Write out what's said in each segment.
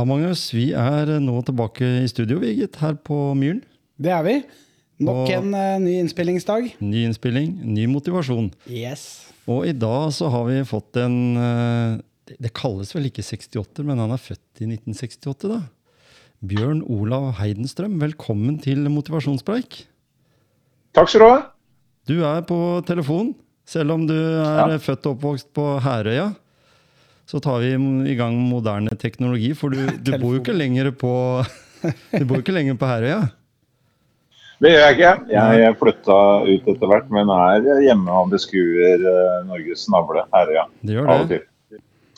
Ja, Magnus. Vi er nå tilbake i studio, vi, gitt, her på Myren. Det er vi. Nok Og- en uh, ny innspillingsdag. Ny innspilling, ny motivasjon. Yes. Og i dag så har vi fått en uh, det- Det kalles vel ikke 68, men han er født i 1968, da. Bjørn Olav Heidenstrøm, velkommen til motivasjonspreik. Takk skal du ha. Du er på telefon, selv om du er Ja. født og oppvokst på Herøya. Så tar vi i gang moderne teknologi, for du, du bor jo ikke lenger på Du bor ikke lenger på Herøya. Det gjør jeg ikke. Jeg flytta ut etter hvert, men er hjemme og beskuer eh, Norges navle Herøya. Det gjør det.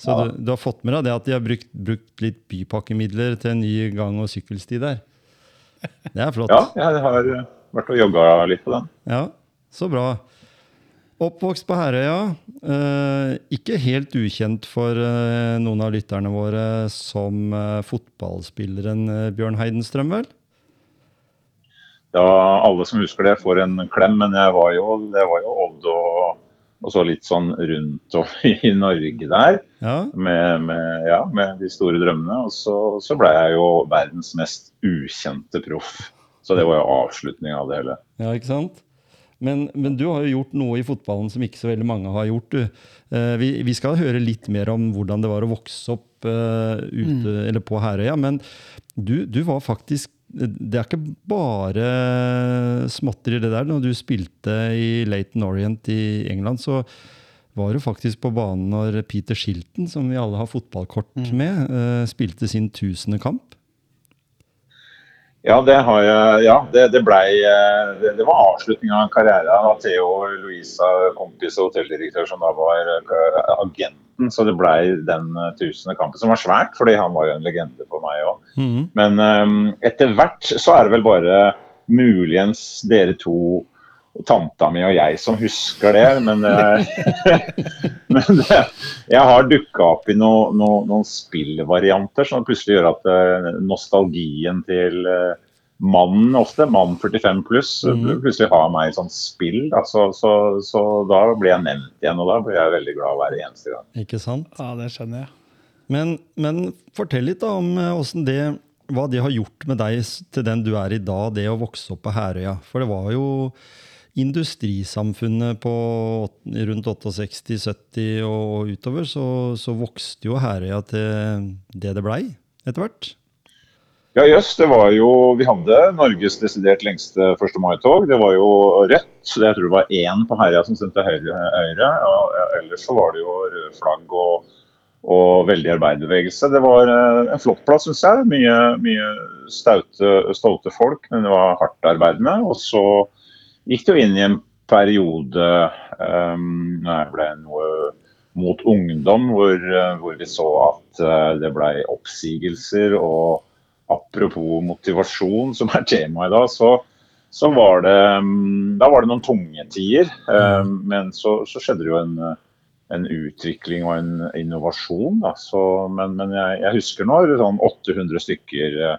Så du, du har fått med deg det at de har brukt, brukt litt bypakkemidler til en ny gang- og sykkelsti der. Det er flott. Ja, jeg har vært og jogga litt på den. Ja, så bra. Oppvokst på Herøya. Eh, ikke helt ukjent for eh, noen av lytterne våre som eh, fotballspilleren eh, Bjørn Heidenstrøm, vel? Ja, alle som husker det, får en klem, men jeg var jo, det var jo Odd og, og så litt sånn rundt og i Norge der. Ja, Med, med, ja, med de store drømmene. Og så, så ble jeg jo verdens mest ukjente proff. Så det var jo avslutninga av det hele. ja ikke sant? Men, men du har jo gjort noe i fotballen som ikke så veldig mange har gjort. du. Eh, vi, vi skal høre litt mer om hvordan det var å vokse opp eh, ute, eller på Herøya. Men du, du var faktisk Det er ikke bare småtteri det der. Når du spilte i Laton Orient i England, så var du faktisk på banen når Peter Shilton, som vi alle har fotballkort med, eh, spilte sin tusende kamp. Ja, det har jeg. Ja, det, det blei det, det var avslutninga av karrieren. av Theo Louisa, kompis og hotelldirektør, som da var eh, agenten. Så det blei den eh, tusende kampen, som var svært, fordi han var jo en legende for meg òg. Mhm. Men um, etter hvert så er det vel bare muligens dere to tanta mi og jeg som husker det. Men, eh, men det, jeg har dukka opp i no, no, noen spillvarianter som plutselig gjør at eh, nostalgien til eh, mannen ofte, mann 45 pluss, Mhm. plutselig har meg i sånn spill. Da. Så, så, så da blir jeg nevnt igjen, og da blir jeg veldig glad hver eneste gang. Ikke sant? Ja, det skjønner jeg. Men, men fortell litt da om åssen det, hva det har gjort med deg til den du er i dag, det å vokse opp på Herøya. For det var jo industrisamfunnet på rundt 68, 70 og utover, så, så vokste jo Herøya til det det blei etter hvert. Ja, jøss. Det var jo Vi hadde Norges desidert lengste 1. mai-tog. Det var jo rødt. så Jeg tror det var én på Herøya som stemte høyre. høyre ellers så var det jo røde flagg og, og veldig arbeiderbevegelse. Det var eh, en flott plass, syns jeg. Mye, mye staute, stolte folk, men det var hardtarbeidende. Og så gikk det jo inn i en periode um, når jeg ble noe mot ungdom, hvor, eh, hvor vi så at uh, det ble oppsigelser. og apropos motivasjon, som er temaet i dag, så, så var det um, Da var det noen tunge tider. Um, Men så, så skjedde det jo en, en utvikling og en innovasjon. Så, men men jeg, jeg husker når sånn 800 stykker eh,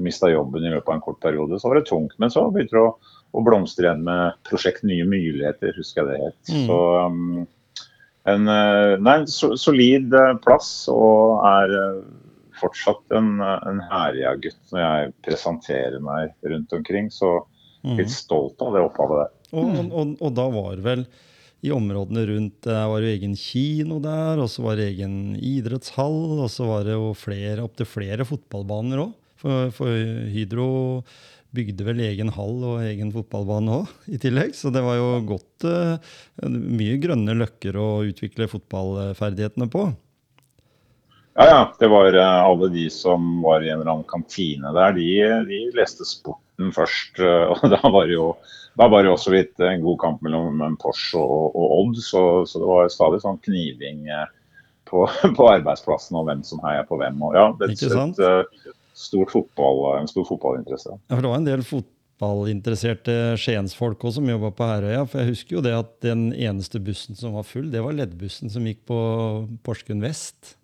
mista jobben i løpet av en kort periode. Så var det tungt. Men så begynte det å, å blomstre igjen med prosjekt Nye muligheter, husker jeg det het. Mm. Så um, en, eh, nei, so, solid eh, plass og er eh, fortsatt en, en herja-gutt når jeg presenterer meg rundt omkring. Så Mhm. litt stolt av det opphavet der. Og, og, og, og da var vel i områdene rundt Det var jo egen kino der, og så var det egen idrettshall, og så var det jo flere, opptil flere fotballbaner òg. For, for Hydro bygde vel egen hall og egen fotballbane òg, i tillegg. Så det var jo godt eh, Mye grønne løkker å utvikle fotballferdighetene på. Ja, ja. Det var eh, alle de som var i en eller annen kantine der, de, de leste sporten først. eh, Og da var det jo da var det også vidt en god kamp mellom Porsche og, og Odd, så, så det var stadig sånn kniving på, på arbeidsplassen og hvem som heier på hvem. Og ja, det Ikke sant? et, fotball, en stor fotballinteresse. Ja, for det var en del fotballinteresserte skiensfolk også som jobba på Herøya. For jeg husker jo det at den eneste bussen som var full, det var leddbussen som gikk på Porsgrunn vest.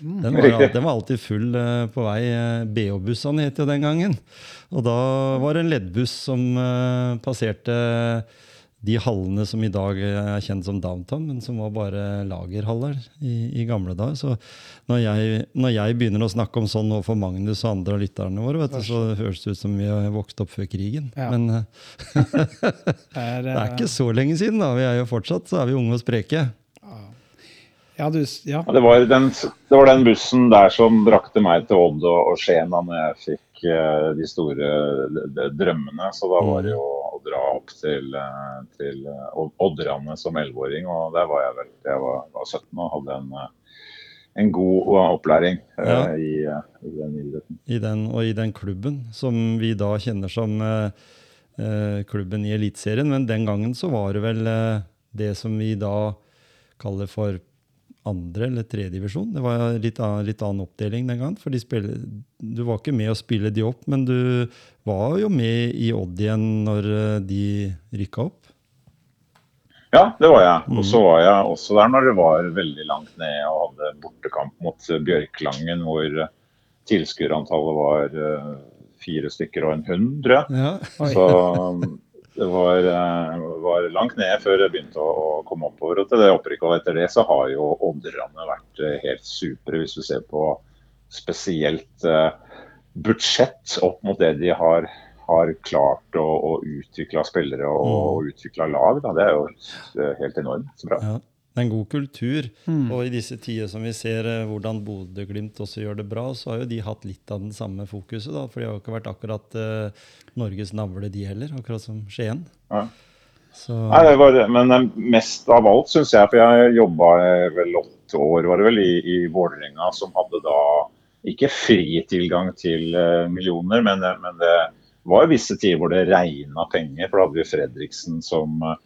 Den var, den var alltid full eh, på vei. eh, BH-bussene het jo den gangen. Og da var det en leddbuss som eh, passerte de hallene som i dag er kjent som downtown, men som var bare lagerhaller i, i gamle dager. Så når jeg, når jeg begynner å snakke om sånn overfor for Magnus og andre av lytterne våre, vet du, så høres det ut som vi har vokst opp før krigen. Ja. Men eh, det er ikke så lenge siden. da. Vi er jo fortsatt så er vi unge og spreke. Ja, du, ja. Ja, det, var den, det var den bussen der som brakte meg til Odd og, og Skien da jeg fikk uh, de store drømmene. Så da var det jo å dra opp til, eh, til eh, Oddrane som 11-åring. Og der var jeg vel jeg var, var 17 og hadde en, eh, en god opplæring ja. uh, i, i den idretten. i den, og i den klubben, som vi da kjenner som eh, klubben i Eliteserien. Men den gangen så var det vel uh, det som vi da kaller for andre eller tredje divisjon. Det var litt, annen- litt annen oppdeling den gangen. For de spiller, du var ikke med å spille de opp, men du var jo med i Odd igjen når eh, de rykka opp. Ja, det var jeg. Og så var jeg også der når det var veldig langt ned og hadde bortekamp mot eh, Bjørklangen, hvor eh, tilskuerantallet var fire stykker og en hund, tror jeg. Ja. Så det var, eh, var langt ned før jeg begynte å, komme oppover. Og til det opprykket og etter det så har jo Odderne vært eh, helt supre, hvis du ser på spesielt eh, budsjett opp mot det de har, har klart å, å utvikle spillere og, og utvikle lag. Da. Det er jo helt enormt så bra. Ja, det er en god kultur. Mm. Og i disse tider som vi ser eh, hvordan Bodø-Glimt også gjør det bra, så har jo de hatt litt av den samme fokuset. da, For de har jo ikke vært akkurat eh, Norges navle, de heller. Akkurat som Skien. Ja. Så Nei, det var, men eh, mest av alt syns jeg, for jeg jobba vel åtte år var det vel, i, i Vålerenga, som hadde da ikke fri tilgang til uh, millioner, men, men det var visse tider hvor det regna penger. For da hadde vi Fredriksen som, eh,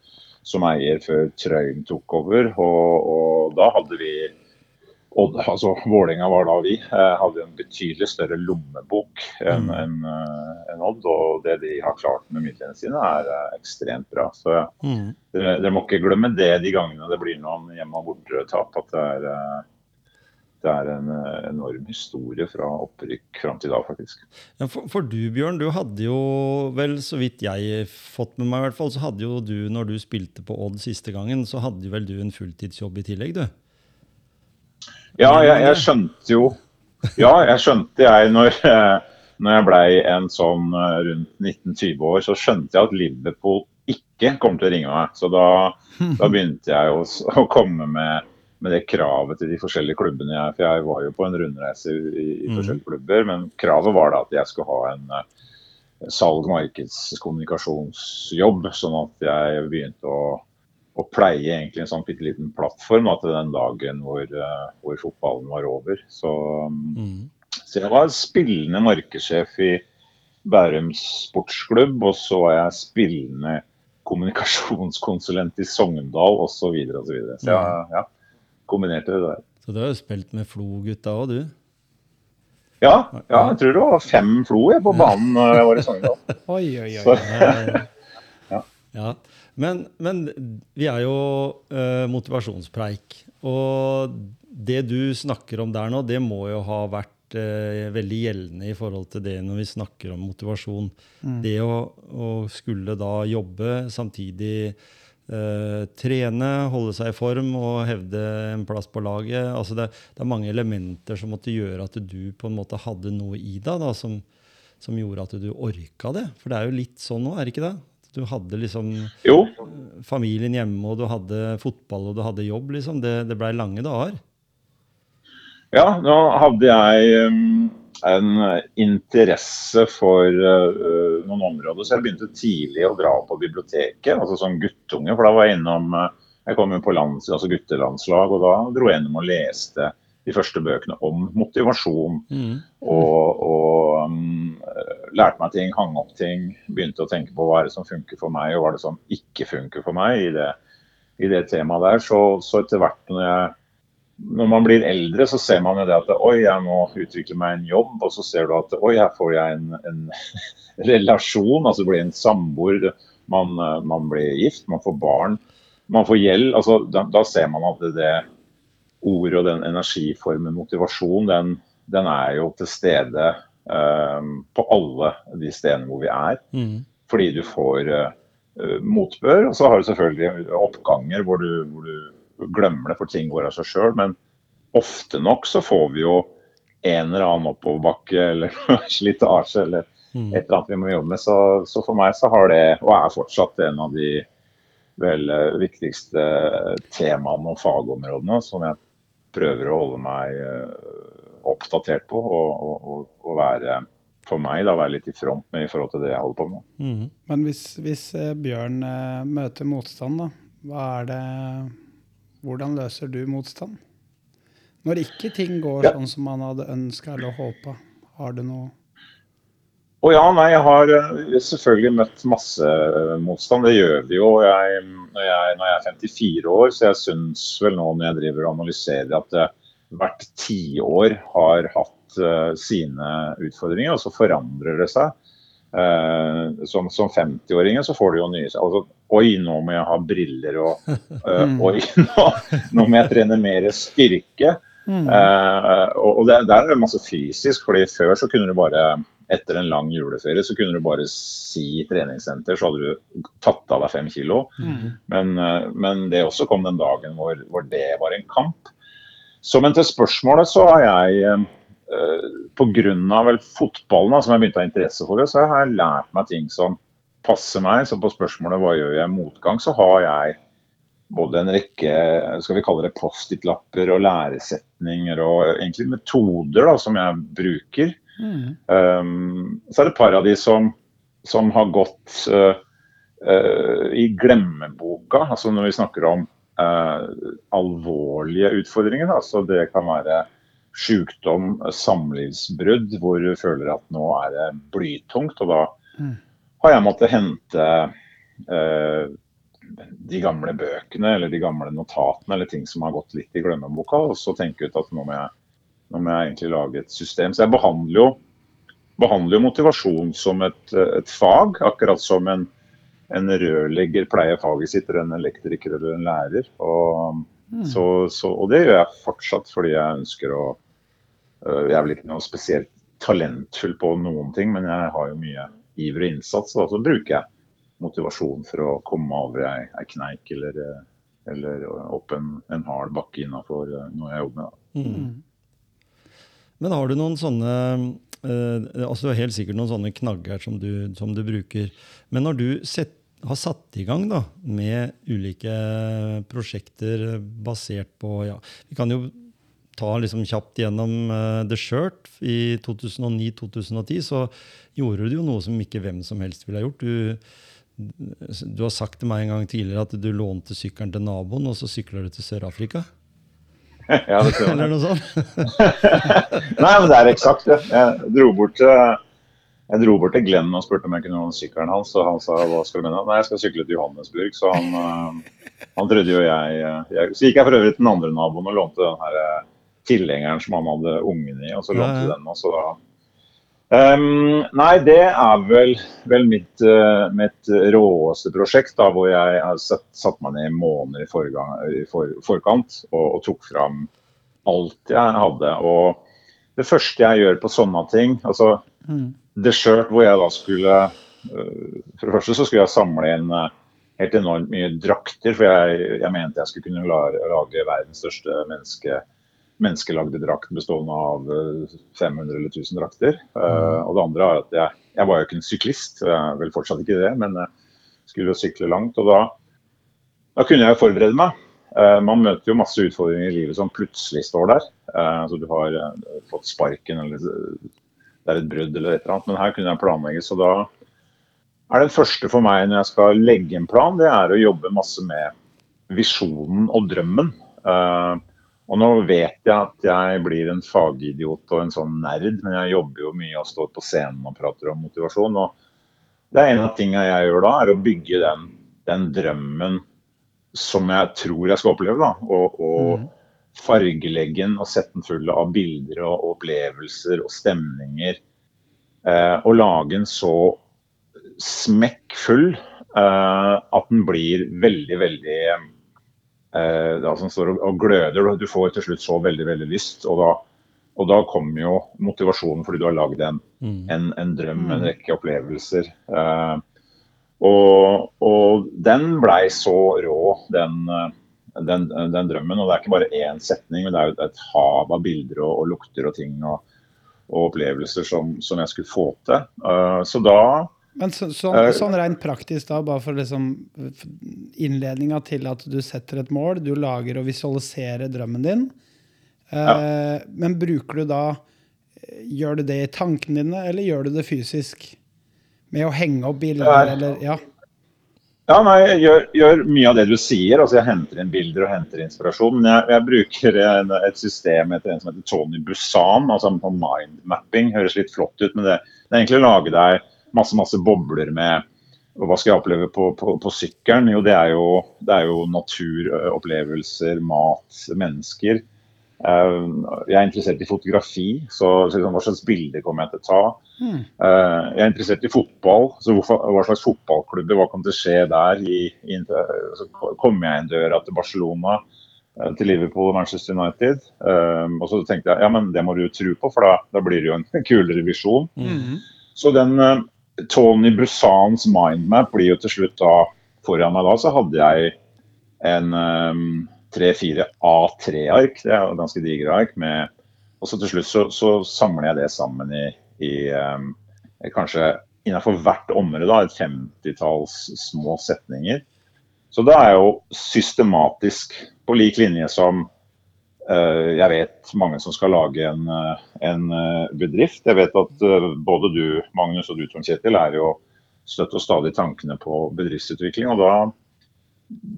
som eier før Trøim tok over. Og, og da hadde vi Odd, altså Vålerenga var da vi, eh, hadde en betydelig større lommebok enn Mm. en eh, Odd. Og det de har klart med midlene sine, er eh, ekstremt bra. Så mm, Dere, dere må ikke glemme det de gangene det blir noen hjemme- og bortetap. At det er, det er en eh, enorm historie fra opprykk fram til da, faktisk. ja, for, for du, Bjørn, du hadde jo vel, så vidt jeg fått med meg, i hvert fall, så hadde jo du, når du spilte på Odd siste gangen, så hadde vel du en fulltidsjobb i tillegg, du? Ja, jeg, jeg skjønte jo Ja, jeg skjønte jeg når, eh, når jeg blei en sånn eh, rundt 19-20 år, så skjønte jeg at Liverpool ikke kom til å ringe meg. Så da, da begynte jeg å, å komme med, med det kravet til de forskjellige klubbene. Jeg, for jeg var jo på en rundreise i, i Mhm. forskjellige klubber, men kravet var da at jeg skulle ha en uh, salg-, markeds-, kommunikasjonsjobb. Sånn at jeg begynte å, å pleie egentlig en sånn bitte liten plattform da, til den dagen hvor, uh, hvor fotballen var over. Så, Mm. så jeg var spillende markedssjef i Bærum sportsklubb, og så var jeg spillende kommunikasjonskonsulent i Sogndal osv. Så, videre, og så, videre. så jeg ja, kombinerte det der. Så du har jo spilt med Flo-gutta òg, du? Ja, ja, jeg tror det var fem flo jeg, på banen når jeg var i Sogndal. Oi, oi, oi. Ja. ja. Men, men vi er jo eh, motivasjonspreik. Og det du snakker om der nå, det må jo ha vært eh, veldig gjeldende i forhold til det når vi snakker om motivasjon. Det å, å skulle da jobbe, samtidig eh, trene, holde seg i form og hevde en plass på laget. Altså det, det er mange elementer som måtte gjøre at du på en måte hadde noe i deg da, som, som gjorde at du orka det. For det er jo litt sånn nå, er det ikke det? Du hadde liksom jo, familien hjemme, og du hadde fotball og du hadde jobb. liksom. Det, det blei lange dager. Ja, nå hadde jeg um, en interesse for uh, noen områder, så jeg begynte tidlig å dra på biblioteket, altså som guttunge. For da var jeg innom uh, Jeg kom jo på lands, altså guttelandslag, og da dro jeg innom og leste de første bøkene om motivasjon. Og, og um, lærte meg ting, hang opp ting. Begynte å tenke på hva er det som funker for meg, og hva er det som ikke funker for meg i det, i det temaet der. Så, så etter hvert når jeg når man blir eldre, så ser man jo det at oi, jeg må utvikle meg en jobb. Og så ser du at oi, her får jeg en, en relasjon. Altså blir en samboer. Man, man, blir gift, man får barn. Man får gjeld. Altså, da, da ser man at det, det ordet og den energiformen motivasjon, den, den er jo til stede um, på alle de stedene hvor vi er. Mm. Fordi du får uh, motbør. Og så har du selvfølgelig oppganger hvor du, hvor du glemmer det, for ting går av seg sjøl. Men ofte nok så får vi jo en eller annen oppoverbakke eller slitasje eller mm. et eller annet vi må jobbe med. Så, så, for meg så har det, og er fortsatt en av de vel eh, viktigste temaene og fagområdene som jeg prøver å holde meg eh, oppdatert på og, og, og være for meg da være litt i front med i forhold til det jeg holder på med. Mm. Men hvis, hvis, eh, Bjørn møter motstand, da, hva er det hvordan løser du motstand? Når ikke ting går ja. sånn som man hadde ønska eller håpa, har du noe Å ja, nei, jeg har eh, selvfølgelig møtt masse eh, motstand. Det gjør vi jo. Jeg, når, jeg, når jeg er 54 år, så jeg syns vel nå når jeg driver og analyserer at det, hvert tiår har hatt uh, sine utfordringer, og så forandrer det seg. Uh, som, som 50-åringer så får du jo nye altså, Oi, nå må jeg ha briller og uh, Oi, nå, nå, må jeg trene mer styrke. Mm. Uh, og, og det, der er det masse fysisk, fordi før så kunne du bare etter en lang juleferie så kunne du bare si treningssenter, så hadde du tatt av deg fem kilo. Mm. Men, men, det også kom den dagen hvor, hvor det var en kamp. Så men til spørsmålet så har jeg Eh, pga. fotballen som jeg begynte å ha interesse for, det, så har jeg lært meg ting som passer meg. Så på spørsmålet hva gjør jeg i motgang, så har jeg både en rekke skal vi kalle det post-it-lapper og læresetninger og egentlig metoder da, som jeg bruker. Mm. Um, så er det et par av de som, som har gått uh, uh, i glemmeboka. altså Når vi snakker om uh, alvorlige utfordringer. Da, så det kan være sykdom, samlivsbrudd, hvor du føler at nå er det blytungt. Og da mm. har jeg måttet hente eh, de gamle bøkene eller de gamle notatene eller ting som har gått litt i glemmeboka, og så tenke ut at nå må, jeg, nå må jeg egentlig lage et system. Så jeg behandler jo, behandler jo motivasjon som et, et, fag, akkurat som en, en rørlegger pleier faget sitt, eller en elektriker eller en lærer. Og, mm. så, så, og det gjør jeg fortsatt fordi jeg ønsker å jeg er vel ikke noe spesielt talentfull på noen ting, men jeg har jo mye iver og innsats. Og så bruker jeg motivasjon for å komme over ei, ei kneik eller, eh, eller, opp en, en hard bakke innafor eh, noe jeg jobber med. Mm. Men har du noen sånne eh, altså Helt sikkert noen sånne knagger som du, som du bruker. Men når du set, har satt i gang da, med ulike prosjekter basert på ja, Vi kan jo ta liksom kjapt gjennom uh, The Shirt i 2009-2010, så gjorde du jo noe som ikke hvem som helst ville ha gjort. Du, du, har sagt til meg en gang tidligere at du lånte sykkelen til naboen, og så sykler du til Sør-Afrika. Ja, det jeg. Eller noe sånt? Nei, men det er eksakt det. Jeg dro bort til jeg dro bort til Glenn og spurte om jeg kunne låne sykkelen hans, og han sa hva skal du mene? Nei, jeg skal sykle til Johannesburg, så han, uh, han trodde jo jeg, jeg, Så gikk jeg for øvrig til den andre naboen og lånte den her tilhengeren som han hadde ungen i, og så lånte den. Og så da Um, nei, det er vel, vel mitt, uh, mitt, råeste prosjekt, da, hvor jeg har satt, satt meg ned måneder i, forgang, i for, forkant og, og, tok fram alt jeg hadde. Og det første jeg gjør på sånne ting altså mm. The Shirt, hvor jeg da skulle uh, For det første så skulle jeg samle inn uh, helt enormt mye drakter, for jeg, jeg mente jeg skulle kunne lage, lage verdens største menneske menneskelagde drakt bestående av 500 eh, eller 1000 drakter. Mm. og det andre er at jeg, jeg var jo ikke en syklist, jeg vel fortsatt ikke det, men jeg skulle jo sykle langt. Og da, da kunne jeg jo forberede meg. Man møter jo masse utfordringer i livet som plutselig står der. Så altså du har fått sparken, eller det er et brudd eller et eller annet. Men her kunne jeg planlegge. Så da er det første for meg når jeg skal legge en plan, det er å jobbe masse med visjonen og drømmen. Uh, og nå vet jeg at jeg blir en fagidiot og en sånn nerd, men jeg jobber jo mye og står på scenen og prater om motivasjon. og det er En av tingene jeg gjør da, er å bygge den, den drømmen som jeg tror jeg skal oppleve. da, Og, og mm. fargelegge den og sette den full av bilder og opplevelser og stemninger. Eh, og lage den så smekkfull eh, at den blir veldig, veldig da, Som står og, og gløder. Du får til slutt så veldig, veldig lyst. Og da, og da kommer jo motivasjonen fordi du har lagd en, Mm. en, en drøm, en rekke opplevelser. Eh, og, og den blei så rå, den, eh, den, den drømmen. Og det er ikke bare én setning, men det er jo et hav av bilder og, og lukter og ting og, og opplevelser som, som jeg skulle få til. Eh, så da Men så, sånn, Eh, sånn rent praktisk, da, bare for liksom innledninga til at du setter et mål, du lager og visualiserer drømmen din. Ja. Men bruker du da Gjør du det i tankene dine, eller gjør du det fysisk? Med å henge opp bilder, Nei. eller Ja. Ja, nei, jeg gjør, gjør mye av det du sier. altså Jeg henter inn bilder og henter inspirasjon. Men jeg, jeg bruker en, et system etter en som heter Tony Busan, altså mindmapping. Høres litt flott ut, men det, det er egentlig å lage deg masse masse bobler med og Hva skal jeg oppleve på, på, på sykkelen? Jo, det jo, det er jo naturopplevelser, mat, mennesker. Eh, Jeg er interessert i fotografi, så så liksom, hva slags bilder kommer jeg til å ta? Hmm. Eh, Jeg er interessert i fotball, så hva slags fotballklubber, hva kommer til å skje der? I, i, så kommer jeg inn døra til Barcelona, eh, til Liverpool og Manchester United. Og så tenkte jeg ja, men det må du jo tro på, for da, da blir det jo en kulere visjon. Mhm. Så den Tony Busans mindmap blir jo til slutt da Foran meg da så hadde jeg en tre-fire A3-ark, det er ganske digre ark, med Og så til slutt så, så samler jeg det sammen i, i um, kanskje innenfor hvert område da, et femtitalls små setninger. Så det er jo systematisk på lik linje som jeg vet mange som skal lage en, eh, en eh, bedrift. Jeg vet at eh, både du, Magnus, og du, Tom Kjetil, er jo støtt og stadig tankene på bedriftsutvikling. Og da,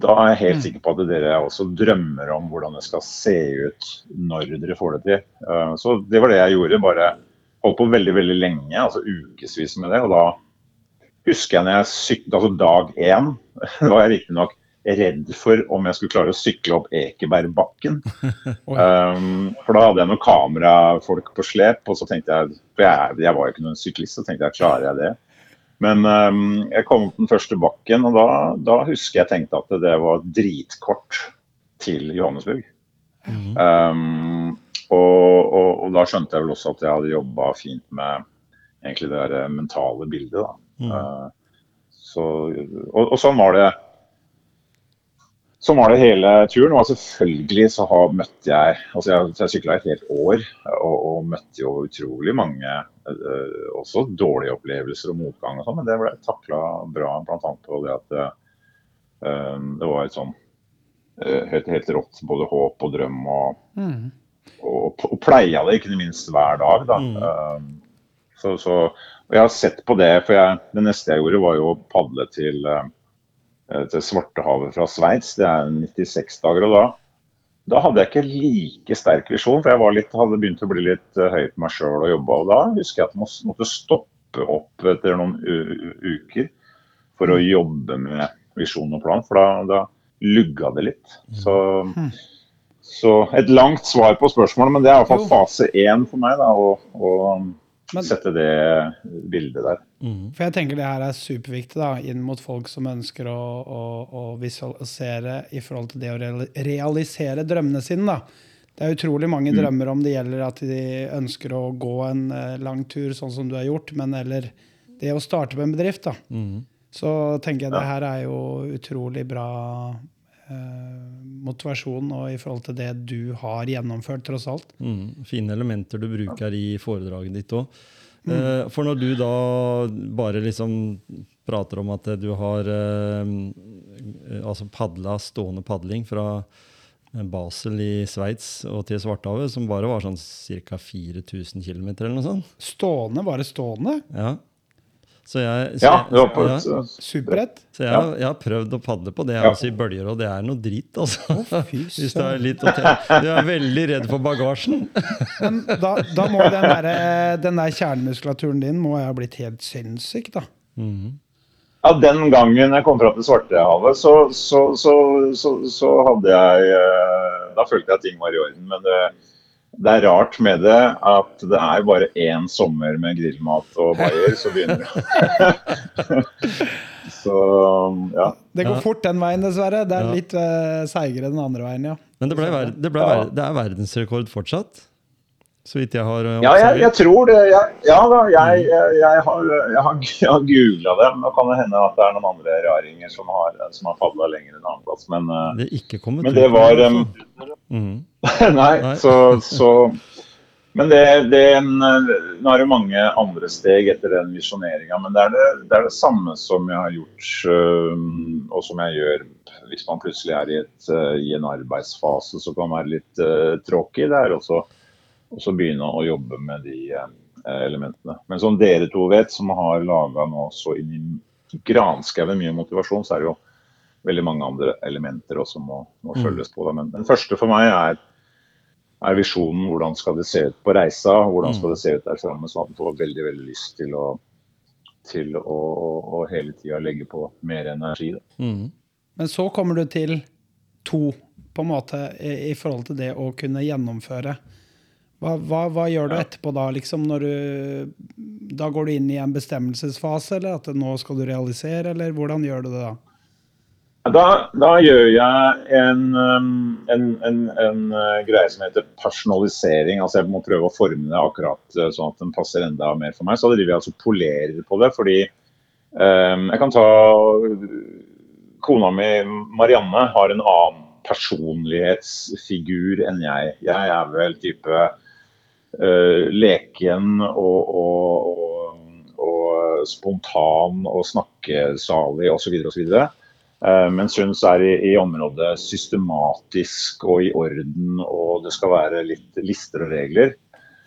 da er jeg helt sikker på at dere også drømmer om hvordan det skal se ut når dere får det til. Eh, Så det var det jeg gjorde. Bare holdt på veldig, veldig lenge, altså ukevis med det. Og da husker jeg når jeg syklet, altså dag én, var jeg riktignok redd for om jeg skulle klare å sykle opp Ekebergbakken. Um, for da hadde jeg noen kamerafolk på slep, og så tenkte jeg For jeg, jeg var jo ikke noen syklist, så tenkte jeg klarer jeg det? Men um, jeg kom opp den første bakken, og da, da husker jeg tenkte at det var dritkort til Johannesburg. Um, og, og, og da skjønte jeg vel også at jeg hadde jobba fint med egentlig det der mentale bildet. da. Mm. Uh, så, og, og sånn var det Sånn var det hele turen. Og selvfølgelig så har, møtte jeg altså Jeg, jeg sykla et helt år og, og møtte jo utrolig mange eh, også dårlige opplevelser og motgang og sånn, men det ble takla bra bl.a. på det at eh, det var et sånn eh, helt, helt rått både håp og drøm og, mm. og, og pleia det ikke minst hver dag. da. Mm. Så, så, og jeg har sett på det, for jeg, det neste jeg gjorde var jo å padle til til Svartehavet fra Sveits. Det er 96 dager. og da, da hadde jeg ikke like sterk visjon, for jeg var litt, hadde begynt å bli litt eh, høy på meg sjøl og jobba. Og da husker jeg at jeg måtte stoppe opp etter noen uker for å jobbe med visjon og plan, for da, da lugga det litt. Så, så et langt svar på spørsmålet, men det er iallfall fase én for meg. da, å, å sette det bildet der. Mm. For jeg tenker det her er superviktig da, inn mot folk som ønsker å, å, å visualisere i forhold til det å realisere drømmene sine. da. Det er utrolig mange drømmer om det gjelder at de ønsker å gå en eh, lang tur, sånn som du har gjort, men eller det å starte med en bedrift. da. Mm. Så tenker jeg det her er jo utrolig bra eh, motivasjon og i forhold til det du har gjennomført, tross alt. Mm, fine elementer du bruker i foredraget ditt òg. Eh, for når du da bare liksom prater om at du har eh, altså padla stående padling fra Basel i Sveits og til Svartehavet, som bare var sånn ca. 4000 km eller noe sånt. Stående, bare stående. Ja. Så jeg, så Ja, var på ja. et Superrett. Så jeg, har- jeg har prøvd å padle på det Ja. også i bølger, og det er noe drit, altså. fy Hvis det er litt Du er veldig redd for bagasjen. Men da, da må den der, den der kjernemuskulaturen din må ha blitt helt sinnssyk, da. Mhm. Ja, Den gangen jeg kom fram til Svartehavet, så, så, så, så, så hadde jeg eh, da følte jeg at ting var i orden. Men det, det er rart med det at det er bare én sommer med grillmat og bayer, så begynner det. så ja. Det går fort den veien, dessverre. Det er litt uh, seigere den andre veien, ja. Men det, ble, det, ble, det, ble, det er verdensrekord fortsatt? Så vidt jeg har eh, Ja, jeg, jeg tror det. Jeg, ja da, jeg, jeg, har, jeg har, har googla det. Nå kan det hende at det er noen andre raringer som har, som har fadla lenger en annen plass. Men, eh, Det er ikke kommet men det var um. Mhm. Nei, så, så Men det, det en, Nå er det mange andre steg etter den visjoneringa, men det er det, det er det samme som jeg har gjort, og som jeg gjør hvis man plutselig er i, et, i en arbeidsfase som kan være litt uh, tråkig. Det er også også begynne å jobbe med de eh, elementene. Men som dere to vet, som har laga nå så inn i granskauen mye motivasjon, så er det jo veldig mange andre elementer også må, må Mm. følges på. Da. Men den første for meg er, er visjonen hvordan skal det se ut på reisa, hvordan skal det se ut der framme. Så man får veldig veldig lyst til å, til å, å, å hele tida legge på mer energi. Da. Mhm. Men så kommer du til to, på en måte, i, i forhold til det å kunne gjennomføre. Hva, hva, hva gjør du etterpå da, liksom, du Da går du inn i en bestemmelsesfase, eller at nå skal du realisere, eller hvordan gjør du det da? Da, da gjør jeg en, um, en, en, en uh, greie som heter personalisering. altså Jeg må prøve å forme det akkurat uh, sånn at den passer enda mer for meg. Så driver jeg altså polerer på det. fordi um, Jeg kan ta Kona mi Marianne har en annen personlighetsfigur enn jeg. Jeg er vel type leken og, og, og, og spontan og snakkesalig osv. osv. Uh, mens hun er i, i området systematisk og i orden, og det skal være litt lister og regler.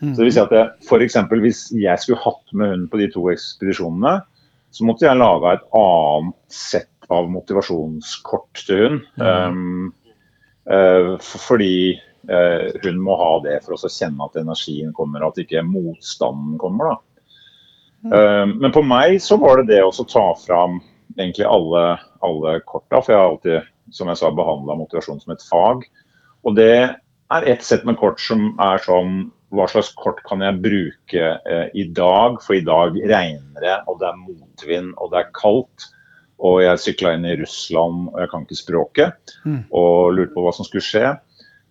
Så det vil si at jeg, for eksempel, Hvis jeg skulle hatt med hun på de to ekspedisjonene, så måtte jeg laga et annet sett av motivasjonskort til hun. Um, uh, fordi hun må ha det for å kjenne at energien kommer, at ikke motstanden kommer. da. Um, men på meg så var det det å ta fram egentlig alle, alle korta, for jeg har alltid som jeg sa, behandla motivasjon som et fag. Og det er ett sett med kort som er sånn Hva slags kort kan jeg bruke eh, i dag? For i dag regner det, og det er motvind, og det er kaldt. Og jeg sykla inn i Russland, og jeg kan ikke språket. Mm. Og lurte på hva som skulle skje.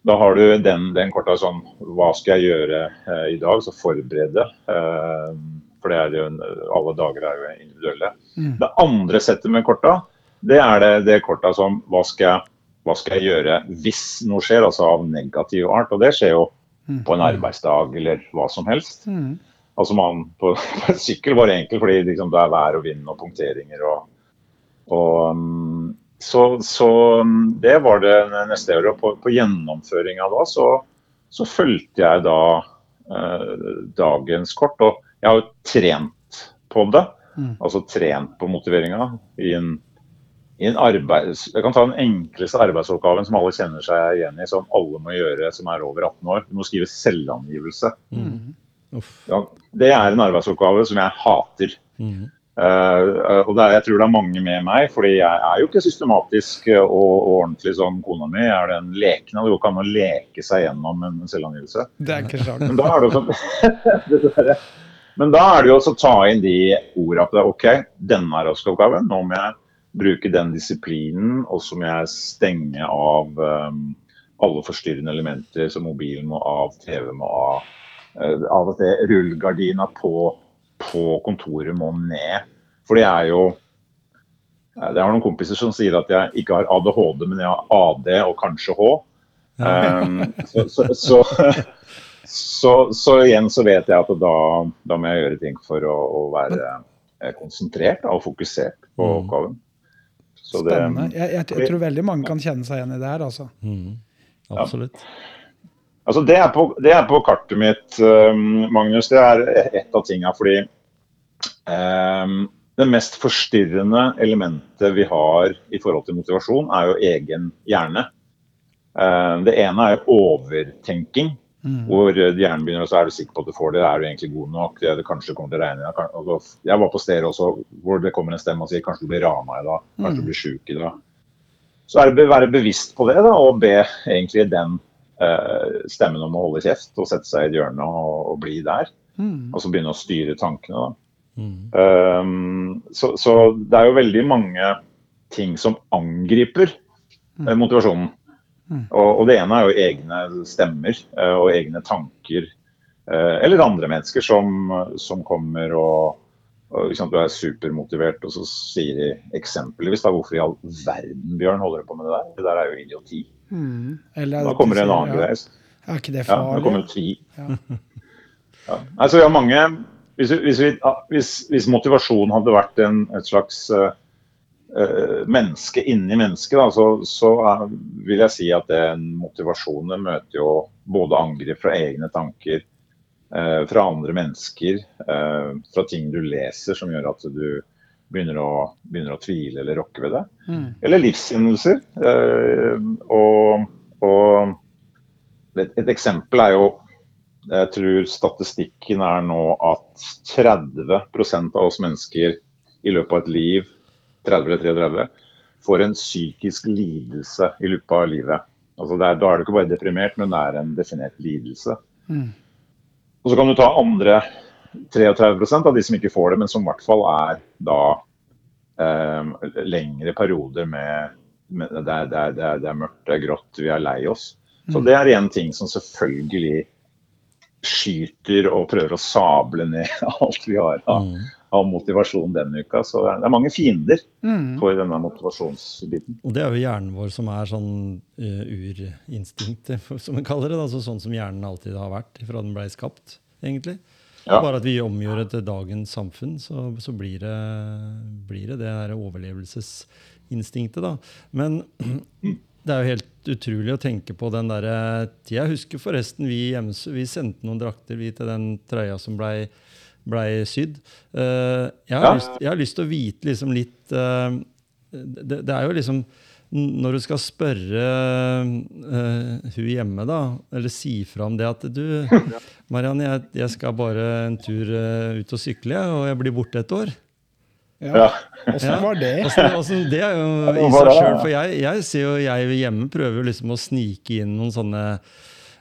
Da har du den, den korta sånn Hva skal jeg gjøre eh, i dag? Så forberede. Eh, for det er jo, alle dager er jo individuelle. Mm. Det andre settet med korta, det er det, det korta som hva skal, hva skal jeg gjøre hvis noe skjer, altså av negativ art. Og det skjer jo Mm. på en arbeidsdag eller hva som helst. Mm. Altså man på, på sykkel var det enkelt, fordi liksom det er vær og vind og punkteringer og, og um, så, så um, det var det neste året. Og På, på gjennomføringa da så, så fulgte jeg da eh, dagens kort. Og jeg har jo trent på det. Mm. Altså trent på motiveringa i en, i en arbeids... Jeg kan ta den enkleste arbeidsoppgaven som alle kjenner seg igjen i, som alle må gjøre som er over 18 år. Du må skrive selvangivelse. Mm. Ja, det er en arbeidsoppgave som jeg hater. Mhm. Eh, og det er, jeg tror det er mange med meg, fordi jeg er jo ikke systematisk og, og ordentlig som kona mi. Jeg er den lekende. Det går ikke an å leke seg gjennom en selvangivelse. Det er ikke rart. Men da er det jo sånn Men da er det jo å ta inn de ordene at det OK, denne er oppgaven. Nå må jeg bruke den disiplinen, og så må jeg stenge av um, alle forstyrrende elementer, som mobilen må av, TV må av. Uh, av og til rullegardina på, på kontoret må ned. For det er jo eh, Jeg har noen kompiser som sier at jeg ikke har ADHD, men jeg har AD og kanskje H. Um, så, så, så, så, så igjen så vet jeg at da, da må jeg gjøre ting for å, å være eh, konsentrert og fokusert på Mm. oppgaven. Så det- Spennende. Jeg, jeg, jeg tror veldig mange kan kjenne seg igjen i det her, altså. Mm, Absolutt. Altså det, er på, det er på kartet mitt, um, Magnus. Det er ett av tinga. Fordi um, det mest forstyrrende elementet vi har i forhold til motivasjon, er jo egen hjerne. Um, det ene er overtenking. Mm. Hvor hjernen begynner, å så er du sikker på at du får det. Er du egentlig god nok? Det, det kanskje kommer til å regne. Jeg var på stedet også hvor det kommer en stemme og sier kanskje du blir rana i dag. Kanskje Mm. du blir sjuk i dag. Så er det å være bevisst på det da, og be egentlig den stemmen om å holde kjeft og sette seg i et hjørne og, og bli der. Mm. Og så begynne å styre tankene. da. Mm. Um, så, så det er jo veldig mange ting som angriper mm. motivasjonen. Mm. Og, og det ene er jo egne stemmer eh, og egne tanker. eh, eller andre mennesker som, som kommer og, og sant, Du er supermotivert, og så sier de eksempelvis da, hvorfor i all verden Bjørn holder du på med det der? Det der er jo idioti. Mm. Eller Da kommer det en annen ja, greie. Er ikke det Ja, da kommer farlig? tvil. Ja. Ja. Altså, vi har mange, hvis, vi- hvis, vi, hvis, hvis motivasjonen hadde vært en, et slags uh, menneske inni mennesket, da, så, så er, vil jeg si at den motivasjonen møter jo både angrep fra egne tanker, uh, fra andre mennesker, uh, fra ting du leser som gjør at du begynner å, begynner å tvile eller rokke ved det. Mm. Eller livshendelser. Eh, og, og et, et eksempel er jo Jeg tror statistikken er nå at 30% av oss mennesker i løpet av et liv 30 eller 33 får en psykisk lidelse i løpet av livet. Altså det er, da er du ikke bare deprimert, men det er en definert lidelse. Mm. Og så kan du ta andre 33% av de som ikke får det, men som i hvert fall er da eh, lengre perioder med, med det, er, det, er, det, er, mørkt, det er grått, vi er lei oss. Så det er en ting som selvfølgelig skyter og prøver å sable ned alt vi har av, Mm. av motivasjon denne uka. Så det er, mange fiender Mm. for denne motivasjonsbiten. Og det er jo hjernen vår som er sånn uh, urinstinktet, som vi kaller det. Altså sånn som hjernen alltid har vært fra den ble skapt, egentlig. Ja. Bare at vi omgjør det til dagens samfunn, så, så blir, det, blir det det der overlevelsesinstinktet, da. Men det er jo helt utrolig å tenke på den derre. Jeg husker forresten vi vi sendte noen drakter vi til den trøya som blei ble sydd. Eh, jeg, har Ja. lyst, jeg har lyst til å vite liksom litt eh, det, det er jo liksom når du skal spørre uh, hun hjemme, da, eller si fra om det at du Marianne, jeg, jeg skal bare en tur uh, ut og sykle, og jeg blir borte et år. Ja. Ja. Åssen Ja. var det? Åssen- altså, det er jo i seg sjøl. For jeg, jeg ser jo jeg hjemme prøver liksom å snike inn noen sånne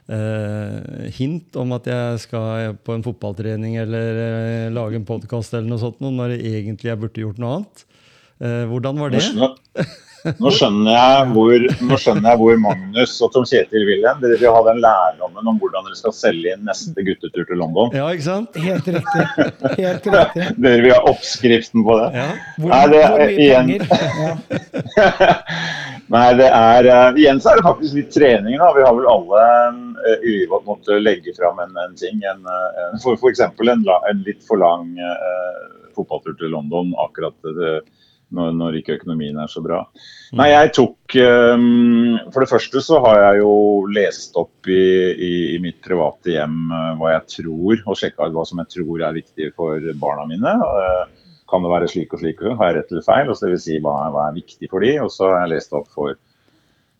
uh, hint om at jeg skal på en fotballtrening eller lage en podkast eller noe sånt, når jeg egentlig jeg burde gjort noe annet. Eh, hvordan var det? skjønner, nå, skjønner jeg hvor, nå skjønner jeg hvor Magnus og Tom Kjetil vil hen. Dere vil ha den lærdommen om hvordan dere skal selge inn neste guttetur til London. Ja, ikke sant? Helt riktig. Helt riktig. Dere vil ha oppskriften på det. Ja. Hvor, Nei, det er hvor mye igjen- penger? Ja. Nei, det er eh, Igjen så er det faktisk litt trening. da. Vi har vel alle uh, i livet måttet legge fram en, en ting. En, eh, en, for f.eks. En, la- en litt for lang uh, fotballtur til London akkurat eh, når, når ikke økonomien er så bra. Nei, jeg tok um, For det første så har jeg jo lest opp i, i, i mitt private hjem uh, hva jeg tror, og sjekka hva som jeg tror er viktig for barna mine. Uh, kan det være slik og slik? Har jeg rett eller feil? Altså, det vil si hva, hva er viktig for de, og så har jeg lest opp for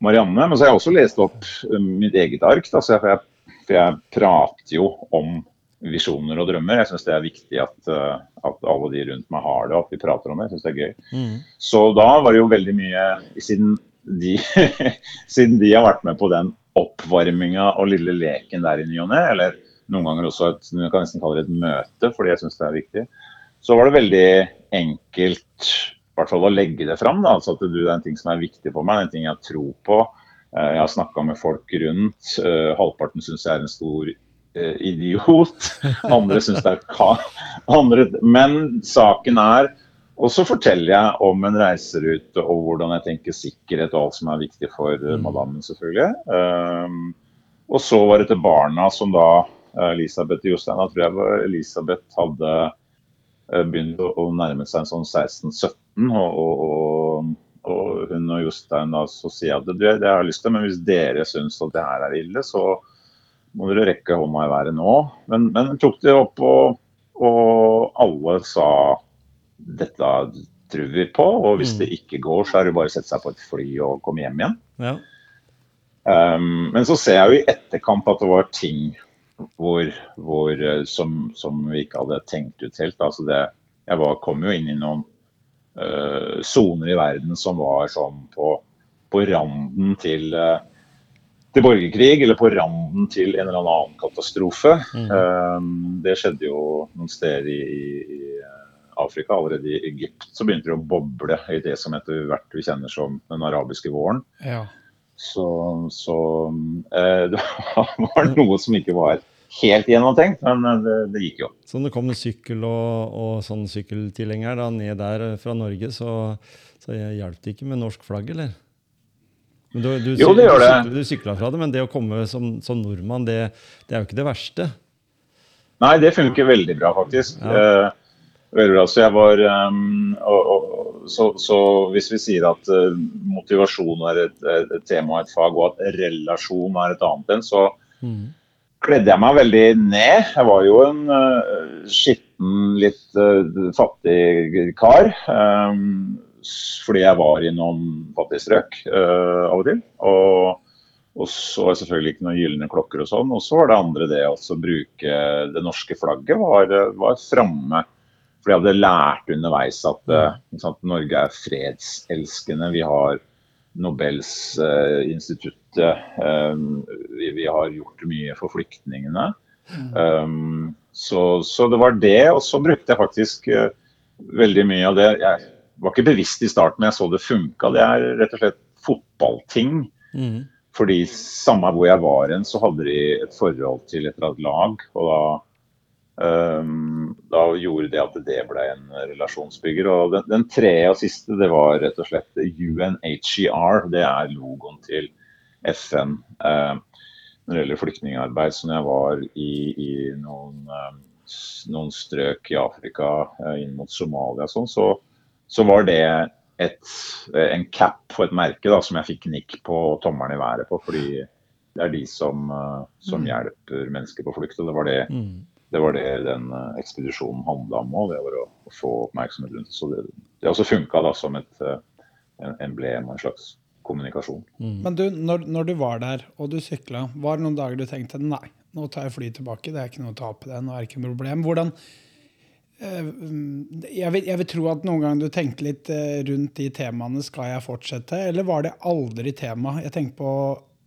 Marianne. Men så har jeg også lest opp eh, mitt eget ark. Da, så for, jeg, for jeg prater jo om visjoner og drømmer. Jeg syns det er viktig at, eh, at alle de rundt meg har det, og at vi prater om det. Jeg synes det er gøy. Mm. Så da var det jo veldig mye Siden de, siden de har vært med på den oppvarminga og lille leken der i ny og ne, eller noen ganger også et, jeg kan nesten kalle det et møte, fordi jeg syns det er viktig, så var det veldig enkelt i hvert fall å legge det fram. Da. Altså at det er en ting som er viktig for meg, en ting jeg tror på. Eh, Jeg har snakka med folk rundt. eh, Halvparten syns jeg er en stor idiot. Andre syns det er ka... Andre... Men saken er og så forteller jeg om en reiserute og hvordan jeg tenker sikkerhet og alt som er viktig for eh, Mm. madammen, selvfølgelig. Um, og så var det til barna som da eh, Elisabeth Jostein, jeg tror jeg var Elisabeth hadde eh, begynt å, nærme seg en sånn 16-17, og, og, og, og hun og Jostein da så sier jeg at det, det har jeg lyst til, men hvis dere syns at det her er ille, så må dere rekke hånda i været nå. Men, men tok det opp, og, og alle sa dette tror vi på, og hvis Mm. det ikke går, så er det bare å sette seg på et fly og komme hjem igjen. Ja. Um, men så ser jeg jo i etterkamp at det var ting hvor, hvor, eh, som, som vi ikke hadde tenkt ut helt. Altså det, jeg var, kom jo inn i noen soner i verden som var sånn på, på randen til, eh, til borgerkrig eller på randen til en eller annen katastrofe. Um, det skjedde jo noen steder i, i, Afrika. Allerede i Egypt så begynte det å boble i det som etter hvert vi kjenner som den arabiske våren. Ja. Så, så uh, det var noe som ikke var helt gjennomtenkt, men eh, det, det gikk jo. Så når det kom en sykkel og, og sånn sykkeltilhenger da, ned der fra Norge, så, så hjalp det ikke med norsk flagg, eller? Men du, du, Jo, det gjør det. Du, Du sykla fra det, men det å komme som, som nordmann, det, det er jo ikke det verste. Nei, det funker veldig bra, faktisk. Ja. Eh, veldig bra. Så jeg var um, og, og, så, så hvis vi sier at uh, motivasjon er et, et, et tema og et fag, og at relasjon er et annet enn, så kledde jeg meg veldig ned. Jeg var jo en uh, skitten, litt uh, fattig kar. s- fordi jeg var i noen fattige strøk uh, av og til. Og, og så var det selvfølgelig ikke noen gylne klokker og sånn. Og så var det andre det å bruke det norske flagget var, var framme. For jeg hadde lært underveis at eh, sant, Norge er fredselskende. Vi har Nobels uh, instituttet. eh, vi, vi har gjort mye for flyktningene. Um, så, så det var det. Og så brukte jeg faktisk uh, veldig mye av det. Jeg var ikke bevisst i starten, men jeg så det funka. Det er rett og slett fotballting. Mm. Fordi samme hvor jeg var hen, så hadde de et forhold til et eller annet lag. Og da, um, da gjorde det at det ble en relasjonsbygger. Og den, den tredje og siste, det var rett og slett UNHCR. Det er logoen til FN uh, når det gjelder flyktningarbeid. Så når jeg var i, i noen, eh, noen strøk i Afrika uh, inn mot Somalia og sånn, så, så var det et, en cap på et merke da, som jeg fikk nikk på tommelen i været på. Fordi det er de som, eh, som hjelper mennesker på flukt. Og det var det, Mhm. det, var det den eh, ekspedisjonen handla om òg. Det var å, å få oppmerksomhet rundt det. Så det, det også funka som et eh, en emblem og en slags kommunikasjon. Men du, når, når du var der og du sykla, var det noen dager du tenkte nei, nå tar jeg fly tilbake, det er ikke noe å tape det, nå er det ikke noe problem. Hvordan eh, mm, jeg, vil, jeg vil tro at noen ganger du tenkte litt eh, rundt de temaene, skal jeg fortsette, eller var det aldri tema? Jeg tenker på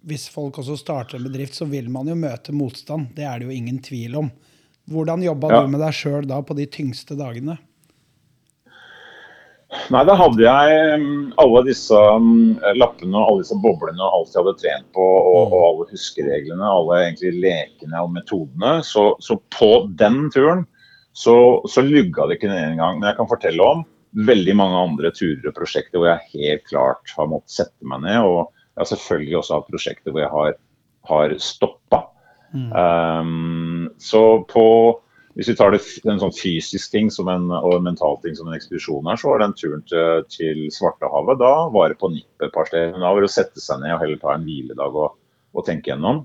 hvis folk også starter en bedrift, så vil man jo møte motstand. Det er det jo ingen tvil om. Hvordan jobba Ja. du med deg sjøl da på de tyngste dagene? Nei, da hadde jeg mm, alle disse mm, lappene og alle disse boblene og alt jeg hadde trent på, og, og alle huskereglene, alle egentlig lekene og metodene. Så, så på den turen så, så lugga det ikke ned engang. Men jeg kan fortelle om veldig mange andre turer og prosjekter hvor jeg helt klart har måttet sette meg ned. Og jeg har selvfølgelig også hatt prosjekter hvor jeg har, har stoppa. Um, så på hvis vi tar det, en sånn fysisk ting som en, og en mental ting som en ekspedisjon her, så var den turen til, til Svartehavet. Da var det på nippet et par steder. Da var det å sette seg ned og heller ta en hviledag og, og tenke gjennom.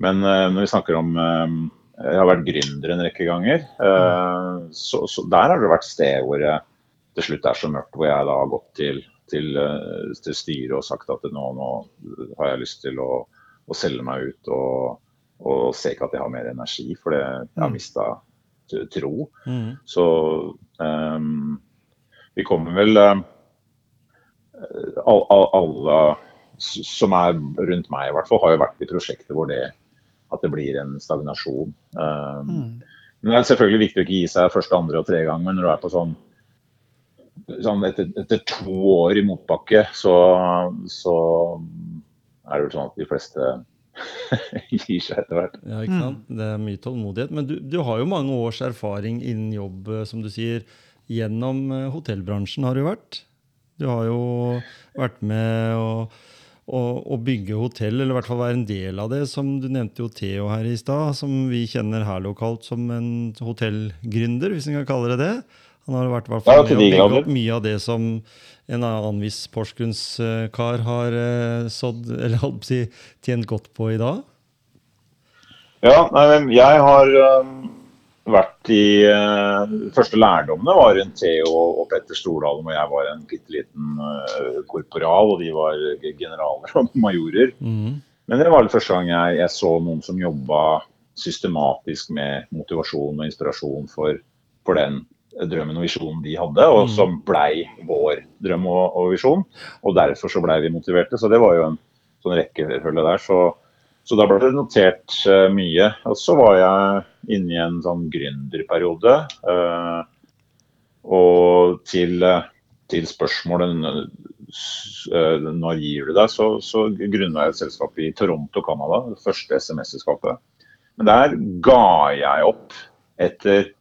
Men uh, når vi snakker om eh, Jeg har vært gründer en rekke ganger. eh, så, så der har det vært sted hvor det til slutt er så mørkt, hvor jeg da har gått til, til, eh, til styret og sagt at nå, nå har jeg lyst til å, å selge meg ut. og og se ikke at jeg har mer energi, for det, jeg har mista tro. Mm. Så um, vi kommer vel eh, all- all- Alle som er rundt meg, i hvert fall, har jo vært i prosjekter hvor det at det blir en stagnasjon. Ehm, Men Det er selvfølgelig viktig å ikke gi seg første, andre og tredje gang, men når du er på sånn, sånn etter, etter to år i motbakke, så, så er det vel sånn at de fleste gir seg etter hvert. Ja, ikke sant? Det er mye tålmodighet. Men du, du har jo mange års erfaring innen jobb, eh, som du sier. Gjennom eh, hotellbransjen har du vært. Du har jo vært med å, å, å bygge hotell, eller i hvert fall være en del av det. Som du nevnte jo Theo her i stad, som vi kjenner her lokalt som en hotellgründer, hvis en kan kalle det det. Han har vært i hvert fall med å bygge opp mye av det som en annen viss porsgrunnskar har eh, sådd, eller holdt si, tjent godt på i dag. Ja, nei, men jeg har øhm, vært i uh, Første lærdommene var rundt Theo og Petter Stordalen, og jeg var en bitte liten uh, korporal, og de var generaler og majorer. Mm. Men det var det første gang jeg, jeg så noen som jobba systematisk med motivasjon og inspirasjon for, for den drømmen og visjonen de hadde, og som blei vår drøm og, og visjon. Og derfor så blei vi motiverte. Så det var jo en sånn rekkefølge der. Så, så da ble det notert uh, mye. Og så var jeg inne i en sånn gründerperiode. Uh, og til, til spørsmålet når gir du deg, så, så grunna jeg et selskap i Toronto, Canada. Det første SMS-selskapet. Men der ga jeg opp etter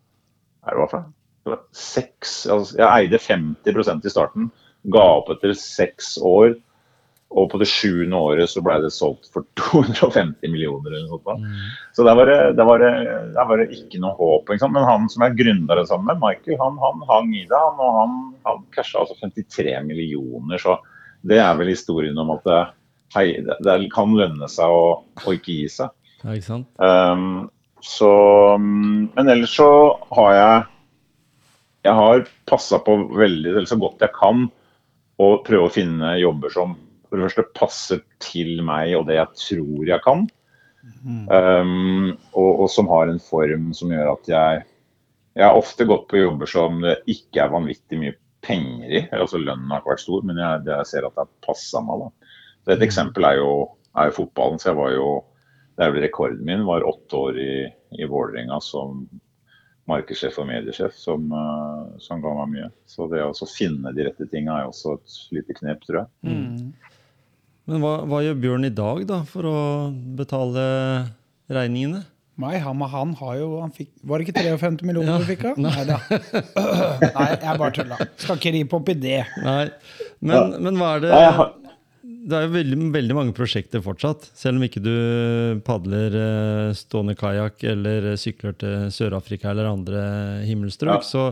er det hva for? Seks, altså jeg eide 50% i starten. Ga opp etter seks år. Og på det sjuende året så ble det solgt for 250 millioner. eller noe sånt. Mm. Så der var, det, der, var det, der var, det, ikke noe håp. Men han som jeg gründer sammen med, Michael, han, han, hang i det. Han, og han, han casha altså 53 millioner. Så det er vel historien om at det, hei, det kan lønne seg å, å ikke gi seg. Ja, ikke sant? Um, så, men ellers så har jeg Jeg har passa på veldig så godt jeg kan å prøve å finne jobber som for det første passer til meg og det jeg tror jeg kan. Mm. Um, og, og, som har en form som gjør at jeg Jeg har ofte gått på jobber som det ikke er vanvittig mye penger i. altså Lønnen har ikke vært stor, men jeg, jeg ser at det har passa meg. da. Så Et mm. eksempel er jo, er jo fotballen. så jeg var jo det er vel rekorden min, var åtte år i, i Vålerenga som markedssjef og mediesjef, som, uh, som, ga meg mye. Så det å finne de rette tinga er også et lite knep, tror jeg. Mm. Men hva, hva, gjør Bjørn i dag da, for å betale regningene? Nei, han, han, har jo han fikk, Var det ikke 53 millioner ja, du fikk av? Nei. da. Nei, jeg bare tulla. Skal ikke ripe opp i det. Nei, Men, men hva er det det er jo veldig, veldig, mange prosjekter fortsatt. Selv om ikke du padler eh, stående kajakk eller sykler til Sør-Afrika eller andre himmelstrøk, ja. så,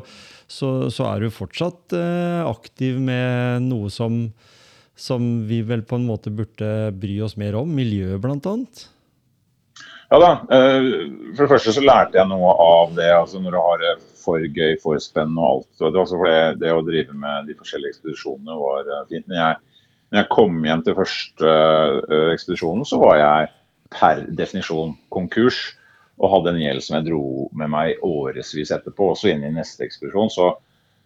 så, så, er du fortsatt eh, aktiv med noe som, som vi vel på en måte burde bry oss mer om. Miljøet, annet. Ja da. Eh, for det første så lærte jeg noe av det. altså Når du har det for gøy, for spennende og alt. Det, altså det, det å drive med de forskjellige ekspedisjonene var fint. men jeg når jeg kom hjem til første uh, ekspedisjonen, så var jeg per definisjon konkurs. Og hadde en gjeld som jeg dro med meg årevis etterpå, også inn i neste ekspedisjon. Så,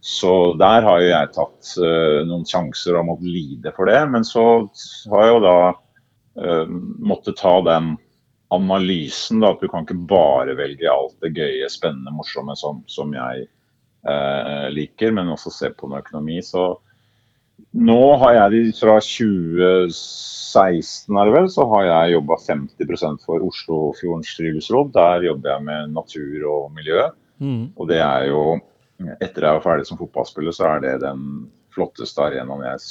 så der har jo jeg tatt uh, noen sjanser og måttet lide for det. Men så har jeg jo da uh, måttet ta den analysen, da, at du kan ikke bare velge alt det gøye, spennende, morsomme som, som jeg liker, men også se på noe økonomi. Så nå har jeg fra 2016 er det vel, så har jeg jobba 50% for Oslofjordens friluftsråd. Der jobber jeg med natur og miljø. Mm. Og det er jo Etter jeg var ferdig som fotballspiller, så er det den flotteste arenaen jeg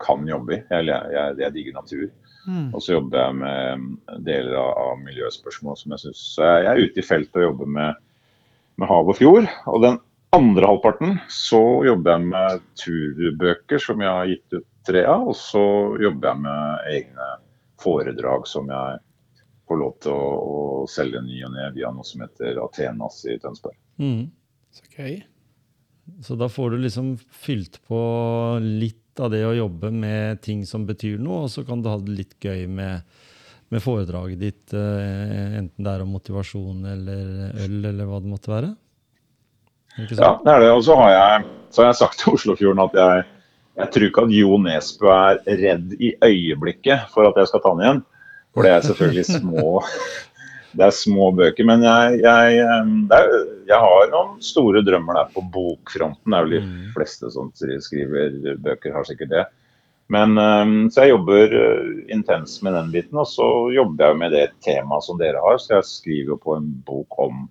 kan jobbe i. Jeg, jeg, jeg digger natur. Mm. Og så jobber jeg med deler av, av miljøspørsmål som jeg syns Jeg er ute i feltet og jobber med, med hav og fjord. Og den andre halvparten så jobber jeg med turbøker som jeg har gitt ut tre av. Og så jobber jeg med egne foredrag som jeg får lov til å, å selge ny og ned via noe som heter Athenas i Tønsberg. Mm. Så, okay. Så da får du liksom fylt på litt av det å jobbe med ting som betyr noe, og så kan du ha det litt gøy med, med foredraget ditt, eh, enten det er om motivasjon eller øl eller hva det måtte være? Ja, det er det. Og så har jeg, så har jeg sagt til Oslofjorden at jeg, jeg tror ikke at Jo Nesbø er redd i øyeblikket for at jeg skal ta han igjen. For det er selvfølgelig små det er små bøker. Men jeg, jeg, er, jeg, har noen store drømmer der på bokfronten. Det er vel de mm. fleste som skriver bøker, har sikkert det. Men Så jeg jobber eh, intenst med den biten. Og så jobber jeg med det temaet som dere har. Så jeg skriver på en bok om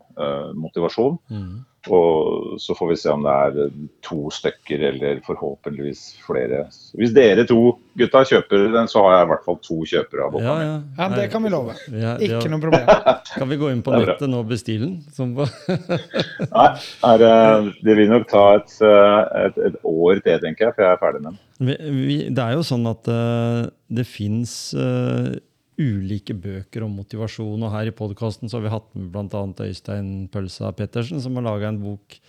motivasjon. Mm. Og så får vi se om det er to stykker eller forhåpentligvis flere. Hvis dere to gutta kjøper den, så har jeg i hvert fall to kjøpere av boka ja, ja. ja, det kan vi love. Ja, Ikke noe problem. Kan vi gå inn på nettet nå og bestille den? Nei, er, det vil nok ta et, et, et, år til, tenker jeg, før jeg er ferdig med den. Vi, vi, det er jo sånn at uh, det fins uh, eh, ulike bøker om motivasjon. Og her i podkasten har vi hatt med bl.a. Øystein Pølsa Pettersen, som har laga en bok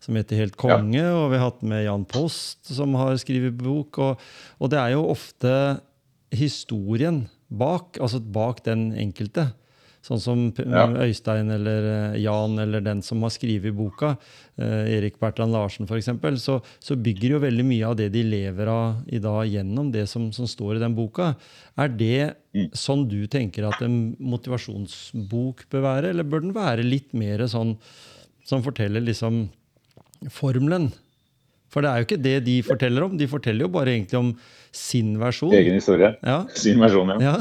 som heter Helt konge. Ja. Og vi har hatt med Jan Post, som har skrevet bok. Og, og, det er jo ofte historien bak, altså bak den enkelte, Sånn som Ja. Øystein eller eh, Jan eller den som har skrevet boka, eh, Erik Bertrand Larsen f.eks., så, så bygger jo veldig mye av det de lever av i dag, gjennom det som, som står i den boka. Er det Mm. sånn du tenker at en motivasjonsbok bør være, eller bør den være litt mer sånn som forteller liksom formelen? For det er jo ikke det de forteller om. De forteller jo bare egentlig om sin versjon. Egen historie. Ja, Sin versjon, ja. ja.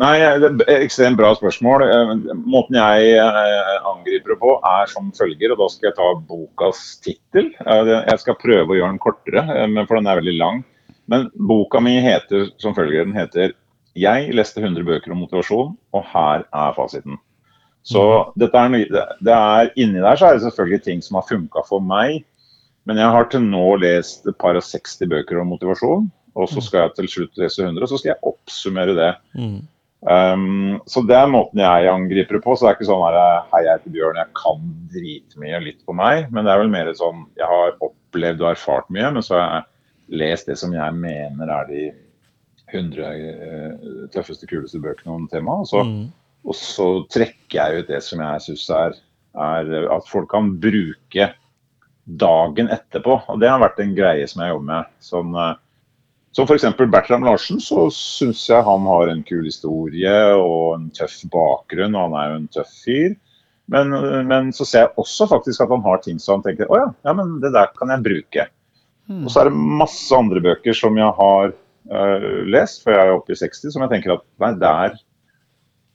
Nei, det er ekstremt bra spørsmål. Eh, Måten jeg eh, angriper det på, er som følger. og Da skal jeg ta bokas tittel. Eh, Jeg skal prøve å gjøre den kortere, eh, for den er veldig lang. Men boka mi heter som følger. Den heter 'Jeg leste 100 bøker om motivasjon, og her er fasiten'. Så dette er, det det er Inni der så er det selvfølgelig ting som har funka for meg. Men jeg har til nå lest et par og 60 bøker om motivasjon. Og så skal jeg til slutt lese 100, og så skal jeg oppsummere det. Mm. Um, så det er måten jeg angriper på. Så det er ikke sånn her Hei, jeg heter Bjørn, jeg kan dritmye litt på meg. Men det er vel mer sånn Jeg har opplevd og erfart mye, men så har jeg lest det som jeg mener er de 100 eh, tøffeste, kuleste bøkene om temaet. Og så, Mm. og så trekker jeg ut det som jeg syns er, er at folk kan bruke dagen etterpå. Og det har vært en greie som jeg jobber med. Sånn, eh, som f.eks. Bertram Larsen, så syns jeg han har en kul historie og en tøff bakgrunn, og han er jo en tøff fyr. Men, men så ser jeg også faktisk at han har ting som han tenker å ja, ja, men det der kan jeg bruke. Og så er det masse andre bøker som jeg har uh, lest, for jeg er oppe i 60, som jeg tenker at nei, der,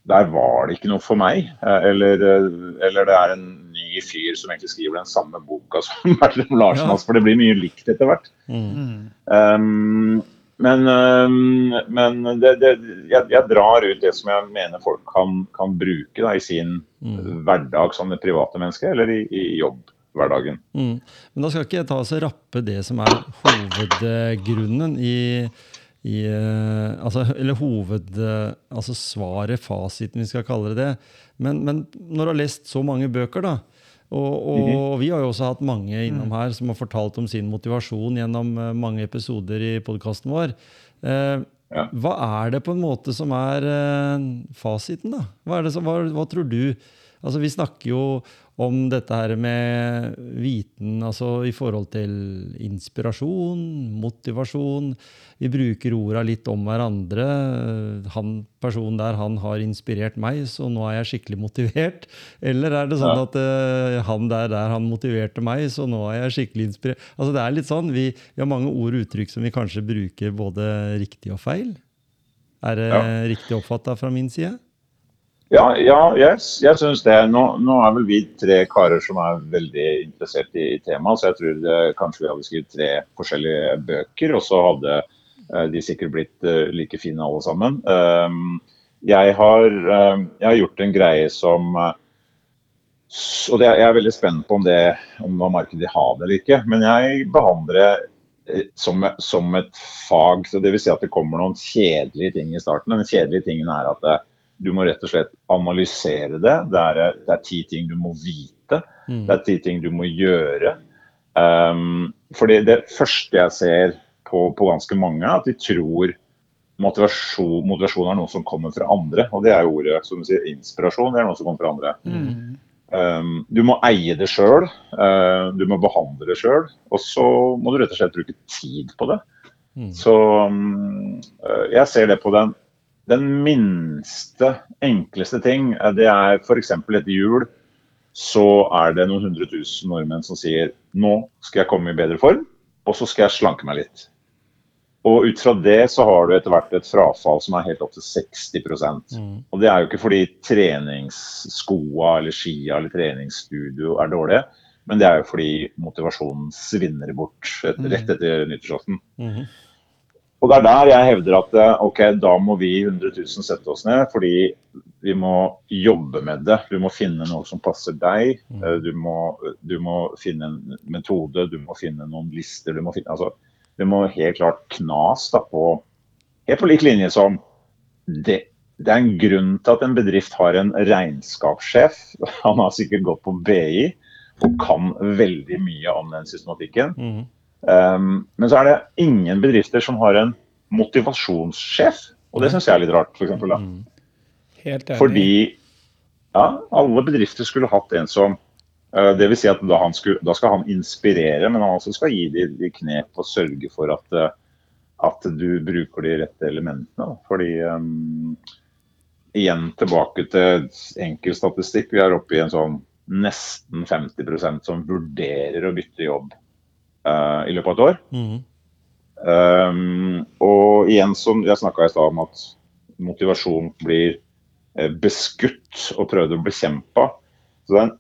der var det ikke noe for meg. Uh, Eller, uh, eller det er en ny fyr som egentlig skriver den samme boka som Bertram Larsen, Ja. altså, for det blir mye likt etter hvert. Mm. Um, men um, men det, det, jeg, jeg drar ut det som jeg mener folk kan, kan bruke da, i sin Mm. hverdag som det private mennesket, eller i, i jobbhverdagen. Mm. Men da skal ikke jeg ta og rappe det som er hovedgrunnen i, i eh, altså, Eller hoved... eh, Altså svaret, fasiten, vi skal kalle det det. Men, men når du har lest så mange bøker, da, og, og vi har jo også hatt mange innom her som har fortalt om sin motivasjon gjennom eh, mange episoder i podkasten vår. Eh, Ja. Hva er det på en måte som er eh, fasiten, da? Hva, det som, hva, hva tror du? Altså, vi snakker jo om dette her med viten altså i forhold til inspirasjon, motivasjon. Vi bruker orda litt om hverandre. Han personen der, han har inspirert meg, så nå er jeg skikkelig motivert. Eller er det sånn at uh, han der, der, han motiverte meg, så nå er jeg skikkelig inspirert? Altså det er litt sånn, vi, vi har mange ord og uttrykk som vi kanskje bruker både riktig og feil. Er det Ja. riktig oppfatta fra min side? Ja, ja jeg, jeg syns det. Nå, nå er vel vi tre karer som er veldig interessert i, i temaet, så jeg tror det, kanskje vi hadde skrevet tre forskjellige bøker, og så hadde eh, de sikkert blitt eh, like fine alle sammen. Um, jeg, har, eh, jeg har gjort en greie som eh, Og jeg er veldig spent på om det om markedet vil ha det eller ikke. Men jeg behandler det eh, som, som et fag. så vil Si at det kommer noen kjedelige ting i starten. Den kjedelige tingen er at du må rett og slett analysere det. Det er, det er ti ting du må vite. Mm. Det er ti ting du må gjøre. Um, fordi det første jeg ser på, på ganske mange, er at de tror motivasjon, motivasjon er noe som kommer fra andre. Og det er jo ordet som du sier, inspirasjon. Det er noe som kommer fra andre. Mm. Um, du må eie det sjøl. du må behandle det sjøl. Og så må du rett og slett bruke tid på det. Mm. Så um, uh, jeg ser det på den, den minste, enkleste ting. uh, Det er f.eks. etter jul. Så er det noen hundre tusen nordmenn som sier nå skal jeg komme i bedre form, og så skal jeg slanke meg litt. Og ut fra det så har du etter hvert et frafall som er helt opp til 60 Mm. Og det er jo ikke fordi treningsskoa eller skia eller treningsstudio er dårlige, men det er jo fordi motivasjonen svinner bort Mm. rett etter nyttårsaften. Mhm. Og det er der jeg hevder at eh, ok, da må vi 100 000 sette oss ned, fordi vi må jobbe med det. Du må finne noe som passer deg. Mm. Eh, Du må, du må finne en metode, du må finne noen lister. Du må, finne, altså, du må helt klart knas da, på Helt på lik linje som det, det er en grunn til at en bedrift har en regnskapssjef. Han har sikkert gått på BI og kan veldig mye om den systematikken. Mhm. Um, men så er det ingen bedrifter som har en motivasjonssjef. Og det syns jeg er litt rart, for eksempel, da. Mm. Helt enig. Fordi ja, alle bedrifter skulle hatt en som uh, det vil si at da, skulle, da, skal han inspirere, men han også skal gi de, de knep og sørge for at, uh, at du bruker de rette elementene. Fordi um, igjen tilbake til enkel statistikk. Vi er oppe i en sånn nesten 50% som vurderer å bytte jobb uh, i løpet av et år. Mm. Um, og igjen, som jeg snakka i stad om at motivasjon blir uh, beskutt og prøvd å bekjempe. Så det er, en,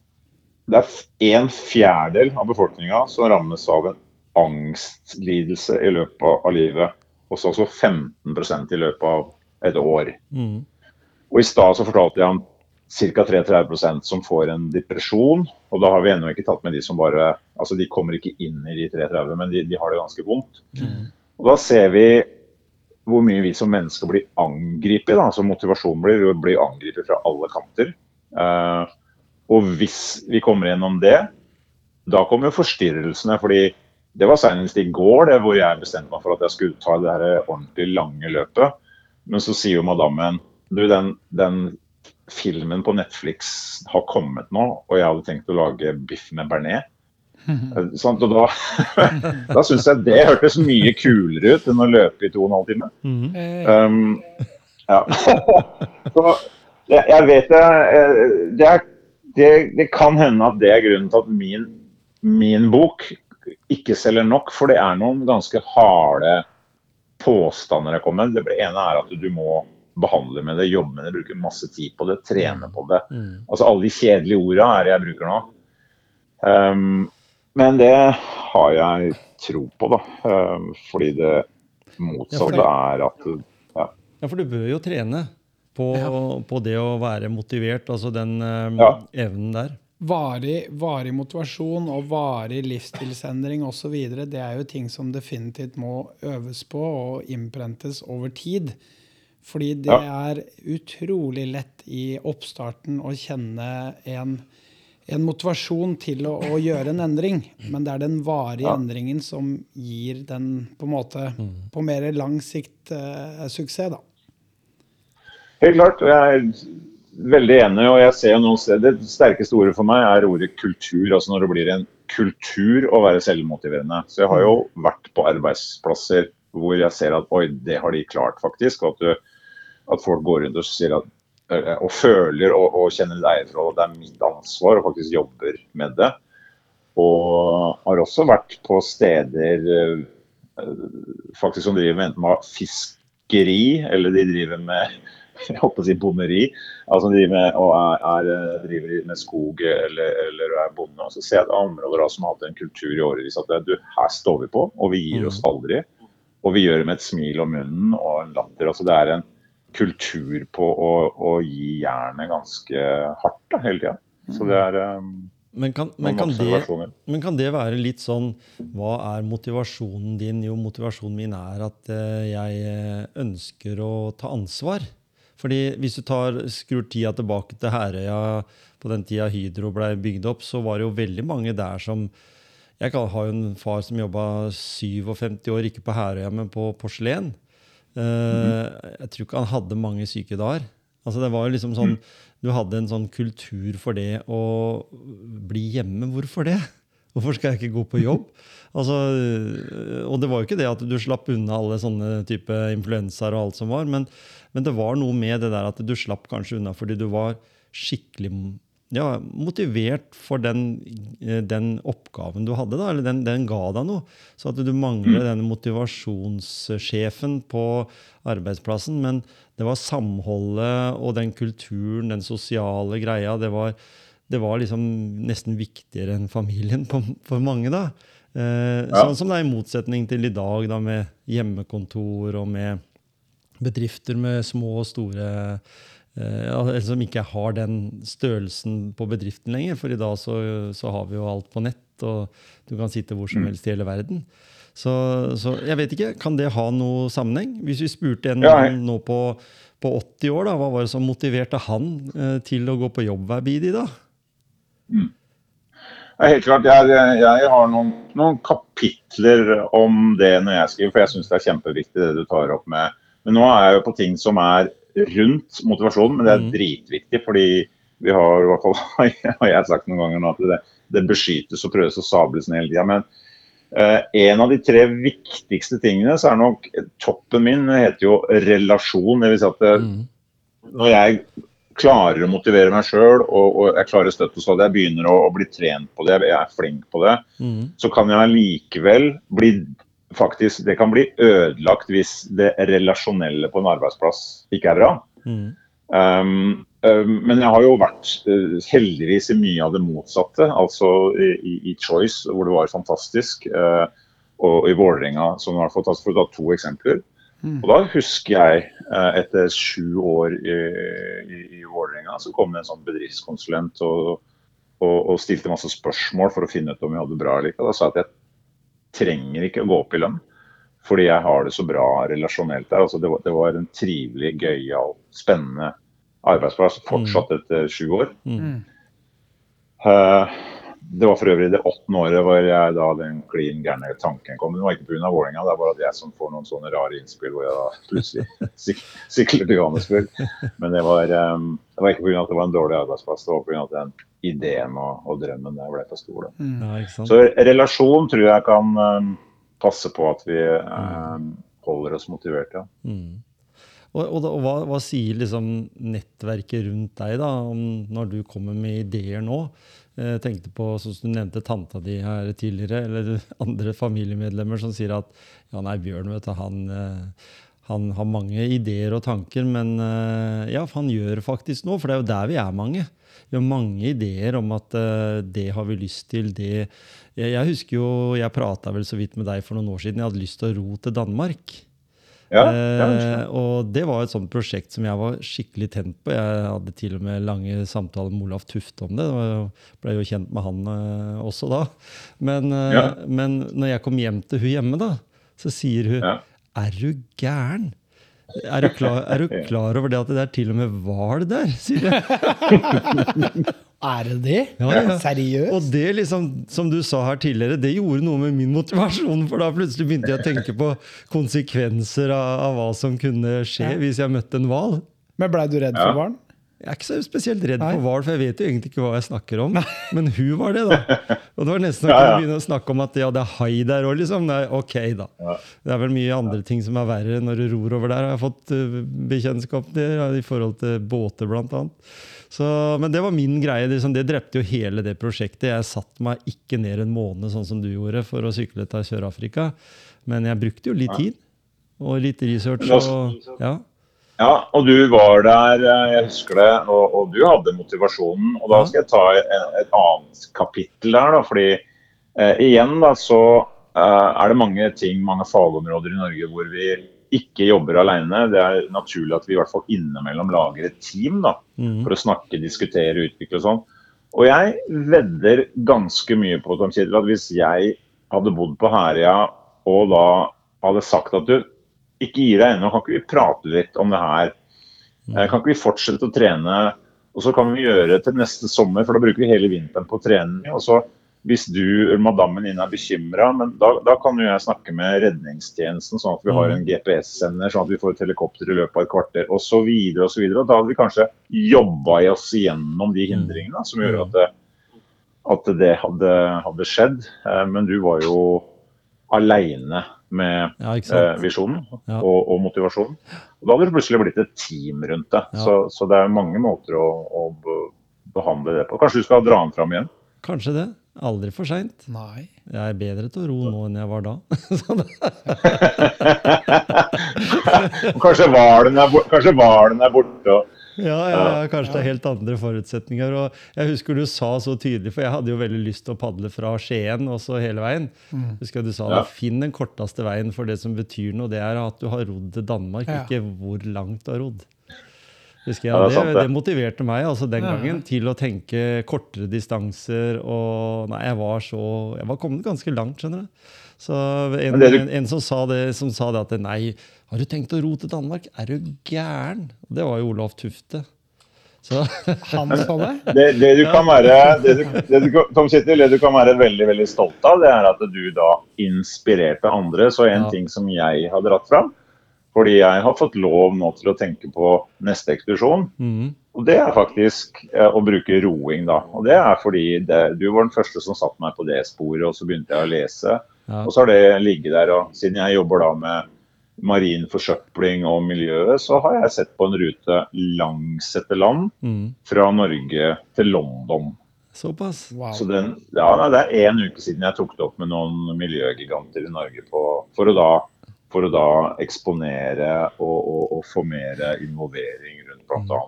det er en fjerdedel av befolkninga som rammes av en angstlidelse i løpet av livet. Og så også 15% i løpet av et år. Mm. Og I stad så fortalte jeg om ca. 33% som får en depresjon. Og da har vi ennå ikke tatt med de som bare Altså de kommer ikke inn i de 33, men de, de har det ganske vondt. Mm. Og da ser vi hvor mye vi som mennesker blir angrepet. Altså motivasjonen blir, blir angrepet fra alle kanter. Uh, og hvis vi kommer gjennom det, da kommer jo forstyrrelsene. fordi det var senest i går det, hvor jeg bestemte meg for at jeg skulle ta det her ordentlig lange løpet. Men så sier jo madammen du, den, den, filmen på Netflix har kommet nå, og jeg hadde tenkt å lage biff med bearnés. Sånn, og da da syns jeg det hørtes mye kulere ut enn å løpe i to og en halv time. Um, ja. Så jeg, jeg vet det, det, er, det, det kan hende at det er grunnen til at min, min bok ikke selger nok, for det er noen ganske harde påstander jeg kommer med. Det ene er at du må behandler med det, jobber med det, bruker masse tid på det, trener på det. Mm. Altså Alle de kjedelige orda er det jeg bruker nå. Um, men det har jeg tro på, da. Um, fordi det motsatte ja, er at ja. ja. for du bør jo trene på, ja. på det å være motivert, altså den um, evnen der. Varig, varig, motivasjon og varig livsstilsendring osv. det er jo ting som definitivt må øves på og innprentes over tid. Fordi det ja. er utrolig lett i oppstarten å kjenne en, en motivasjon til å, å, gjøre en endring. Men det er den varige ja. endringen som gir den på en måte mm. på mer lang sikt eh, suksess, da. Helt klart. og Jeg er veldig enig. og jeg ser noen steder, Det sterkeste ordet for meg er ordet kultur. altså Når det blir en kultur å være selvmotiverende. Så jeg har jo vært på arbeidsplasser hvor jeg ser at oi, det har de klart, faktisk. og at du at folk går rundt og sier at eh, og føler og, og kjenner eierforhold. Det er mitt ansvar og faktisk jobber med det. Og har også vært på steder eh, faktisk som driver med enten med fiskeri eller de driver med jeg håper å si bonderi. Altså driver med, og er, er, driver med skog eller, eller er bonde. Så ser jeg at områder som har hatt en kultur i årevis at du, her står vi på, og vi gir oss mm. aldri. Og vi gjør det med et smil om munnen og en latter. altså Det er en kultur på å, å gi jernet ganske hardt da, hele tida. Så det er um, men kan, men, kan det, men kan, det, være litt sånn Hva er motivasjonen din? Jo, motivasjonen min er at uh, jeg eh, ønsker å ta ansvar. Fordi hvis du tar, skrur tida tilbake til Herøya, på den tida Hydro ble bygd opp, så var det jo veldig mange der som Jeg har jo en far som jobba 57 år, ikke på Herøya, men på porselen. Uh, jeg tror ikke han hadde mange syke dager. Altså det var jo liksom sånn, Du hadde en sånn kultur for det å bli hjemme. Hvorfor det? Hvorfor skal jeg ikke gå på jobb? Altså, og det var jo ikke det at du slapp unna alle sånne type influensaer og alt som var, men, men, det var noe med det der at du slapp kanskje unna fordi du var skikkelig ja, motivert for den, eh, den, oppgaven du hadde. Da, eller den, den, ga deg noe. Så at du mangler mm. denne motivasjonssjefen på arbeidsplassen. Men det var samholdet og den kulturen, den sosiale greia. Det var, det var liksom nesten viktigere enn familien på, for mange. da. Eh, ja. Sånn som det er i motsetning til i dag, da, med hjemmekontor og med bedrifter med små og store eh, som ikke har den størrelsen på bedriften lenger. For i dag så, så, har vi jo alt på nett, og du kan sitte hvor som mm. helst i hele verden. Så, så jeg vet ikke, kan det ha noe sammenheng? Hvis vi spurte en ja, nå på, på, 80 år, da, hva var det som motiverte han eh, til å gå på jobb hver Bidi da? Mm. Ja, helt klart. Jeg, jeg har noen, noen, kapitler om det når jeg skriver, for jeg syns det er kjempeviktig det du tar opp med. Men nå er jeg jo på ting som er rundt motivasjonen, men det er mm. dritviktig. fordi Vi har i hvert fall har jeg sagt noen ganger nå at det, det beskyttes og prøves å sables ned hele tida. Men uh, en av de tre viktigste tingene, så er nok toppen min heter jo relasjon. Det vil si at det, mm. når jeg klarer å motivere meg sjøl og, og, jeg klarer støtte så at jeg begynner å, å, bli trent på det, jeg er flink på det, mm. så kan jeg likevel bli faktisk, Det kan bli ødelagt hvis det relasjonelle på en arbeidsplass ikke er bra. Mm. Um, um, men jeg har jo vært uh, heldigvis i mye av det motsatte. Altså i, i Choice, hvor det var fantastisk, uh, og i Vålerenga, som har fått fall for å ta to eksempler. Mm. Og da husker jeg, uh, etter sju år i, i, i Vålerenga, så kom det en sånn bedriftskonsulent og, og, og, stilte masse spørsmål for å finne ut om vi hadde det bra eller ikke. Da sa jeg at jeg trenger ikke å gå opp i lønn, fordi jeg har det så bra relasjonelt der. Altså det, var, det var en trivelig, gøyal, spennende arbeidsplass fortsatt mm. etter sju år. Mm. Uh, det var for øvrig det åttende året hvor jeg da den klin gærne tanken kom. Det var ikke pga. Vålerenga, det er bare at jeg som får noen sånne rare innspill hvor jeg da plutselig syk sykler til Johannesburg. Men det var, um, det var ikke pga. at det var en dårlig arbeidsplass, det var pga. at den ideen og, og, drømmen der ble for stor. Mm. Ja, Så relasjon tror jeg kan um, passe på at vi um, holder oss motiverte. Ja. Mm. Og, og, og hva, hva, sier liksom nettverket rundt deg da, om når du kommer med ideer nå? Jeg eh, tenkte på, som du nevnte tanta di her tidligere, eller andre familiemedlemmer som sier at ja, nei, Bjørn vet du, han, eh, han har mange ideer og tanker, men eh, ja, han gjør faktisk noe, for det er jo der vi er mange. Vi har mange ideer om at det har vi lyst til. det Jeg husker jo, jeg prata vel så vidt med deg for noen år siden. Jeg hadde lyst til å ro til Danmark. Ja, eh, og det var et sånt prosjekt som jeg var skikkelig tent på. Jeg hadde til og med lange samtaler med Olaf Tufte om det. Jeg ble jo kjent med han eh, også da. Men, eh, ja. men, når jeg kom hjem til hun hjemme, da, så sier hun ja. Er du gæren? Er du, klar, er du klar over det at det er til og med hval der? sier jeg. Er det det? Ja, ja. Seriøst? Og det, liksom, som du sa her tidligere, det gjorde noe med min motivasjon. For da plutselig begynte jeg å tenke på konsekvenser av, av hva som kunne skje ja. hvis jeg møtte en hval. Men blei du redd for hvalen? Jeg er ikke så spesielt redd Nei. for hval, for jeg vet jo egentlig ikke hva jeg snakker om. Men hun var det, da. Og det var nesten å kunne begynne å snakke om at ja, det er hai der òg, liksom. Nei, ok, da. Det er vel mye andre ting som er verre når du ror over der, jeg har jeg fått uh, bekjentskap til, i forhold til båter, blant annet. Så, men det var min greie. Liksom, det drepte jo hele det prosjektet. Jeg satte meg ikke ned en måned sånn som du gjorde for å sykle til Sør-Afrika. Men jeg brukte jo litt tid og litt research. Og, ja. ja, og du var der, eh, jeg husker det, og, og du hadde motivasjonen. Og da skal jeg ta et, et annet kapittel der, da. fordi eh, igjen da, så eh, er det mange ting, mange fagområder i Norge hvor vi ikke jobber alene. Det er naturlig at vi i hvert fall innimellom lager et team da, mm. for å snakke, diskutere, utvikle og sånn. Og jeg vedder ganske mye på Tom Kjetil, at hvis jeg hadde bodd på Herøya og da hadde sagt at du ikke gir deg ennå, kan ikke vi prate litt om det her? Mm. Eh, kan ikke vi fortsette å trene? Og så kan vi gjøre det til neste sommer, for da bruker vi hele vinteren på trening. og så hvis du eller madammen din er bekymra, da, da, kan jo jeg snakke med redningstjenesten, sånn at vi har en mm. GPS-sender, sånn at vi får et helikopter i løpet av et kvarter osv. osv. Da hadde vi kanskje jobba oss gjennom de hindringene som gjør at det, at det hadde, hadde, skjedd. Eh, men du var jo aleine med ja, eh, visjonen ja. og, og, motivasjonen. Og da hadde det plutselig blitt et team rundt det. Ja. Så, så, det er mange måter å, å behandle det på. Kanskje du skal dra den fram igjen? Kanskje det. Aldri for seint. Jeg er bedre til å ro nå enn jeg var da. kanskje hvalen er, er borte. Ja, ja, ja, kanskje det er helt andre forutsetninger. Og jeg husker du sa så tydelig, for jeg hadde jo veldig lyst til å padle fra Skien og så hele veien. Mm. Husker du sa ja. Finn den korteste veien for det som betyr noe. Det er at du har rodd til Danmark, ikke hvor langt du har rodd husker jeg. Ja, det, det, det, motiverte meg altså den gangen til å tenke kortere distanser. Og nei, jeg var så Jeg var kommet ganske langt, skjønner du. Så en, du... en, en som, sa det, som sa det at nei, har du tenkt å ro til Danmark? Er du gæren? Det var jo Olaf Tufte. Så. Han sa det? Det, det du kan være det du, det du, Tom Kjetil, det du kan være veldig veldig stolt av, det er at du da inspirerte andre. Så en ja. ting som jeg har dratt fram, Fordi jeg har fått lov nå til å tenke på neste ekspedisjon. Mm. Og det er faktisk eh, å bruke roing, da. Og det er fordi det, du var den første som satte meg på det sporet, og så begynte jeg å lese. Ja. Og så har det ligget der, og siden jeg jobber da med marin forsøpling og miljøet, så har jeg sett på en rute langs etter land mm. fra Norge til London. Såpass. Wow. Så den, ja, nei, Det er én uke siden jeg tok det opp med noen miljøgiganter i Norge på, for, å da, for å da eksponere og, og, og få mer involvering rundt bl.a.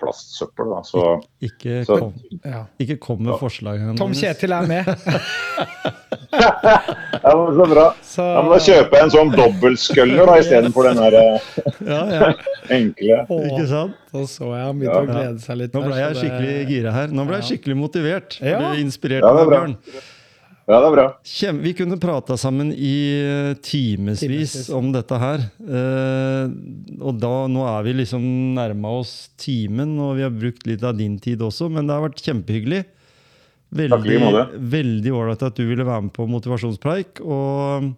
plastsøppel. Da. Så, Ikke Så- kom, Ja. ikke kom med forslag. Tom Kjetil er med. ja, men så bra. Så Ja, men Da kjøper jeg en sånn dobbeltsculler istedenfor den der eh, Ja, ja. enkle. Ikke sant? Så så jeg han begynte å glede seg litt. Nå ble jeg skikkelig gira her. Nå ble jeg skikkelig motivert. Ja. Ble Ja, er bra. Bjørn. Ja, det er bra. Kjem, vi kunne prata sammen i eh, timevis Timevis. om dette her. Eh, og da, nå er vi liksom nærma oss timen, og vi har brukt litt av din tid også, men det har vært kjempehyggelig. Takk Veldig måte. veldig ålreit at du ville være med på motivasjonspreik. Og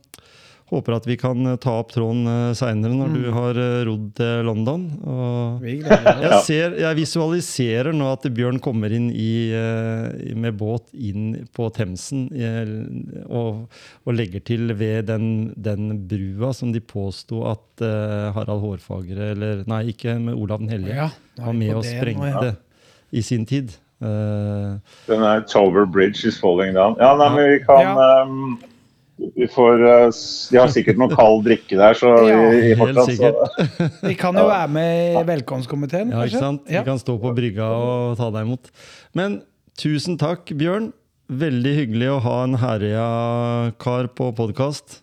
håper at vi kan eh, ta opp tråden seinere når du har eh, rodd til London. Jeg, ser, jeg visualiserer nå at Bjørn kommer inn i, eh, med båt inn på Themsen eh, og, og legger til ved den, den brua som de påsto at eh, Harald Hårfagre Eller nei, ikke med Olav den hellige. Ja, var med og sprengte ja. i sin tid. Uh, Den er 'Tover Bridge is falling down. Ja, nei, men vi kan Ja. ehm, vi får, eh, De har sikkert noe kald drikke der, så Ja, vi, vi fortsatt, så. Vi kan jo være med i velkomstkomiteen, ja, ikke sant? Ja. Vi kan stå på brygga og ta deg imot. Men tusen takk, Bjørn. Veldig hyggelig å ha en Herøya-kar på podkast.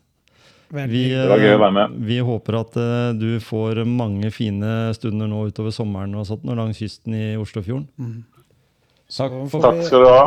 Vi, eh, vi håper at eh, du får mange fine stunder nå utover sommeren og sånt, langs kysten i Oslofjorden. Mm. Takk for takk skal du ha.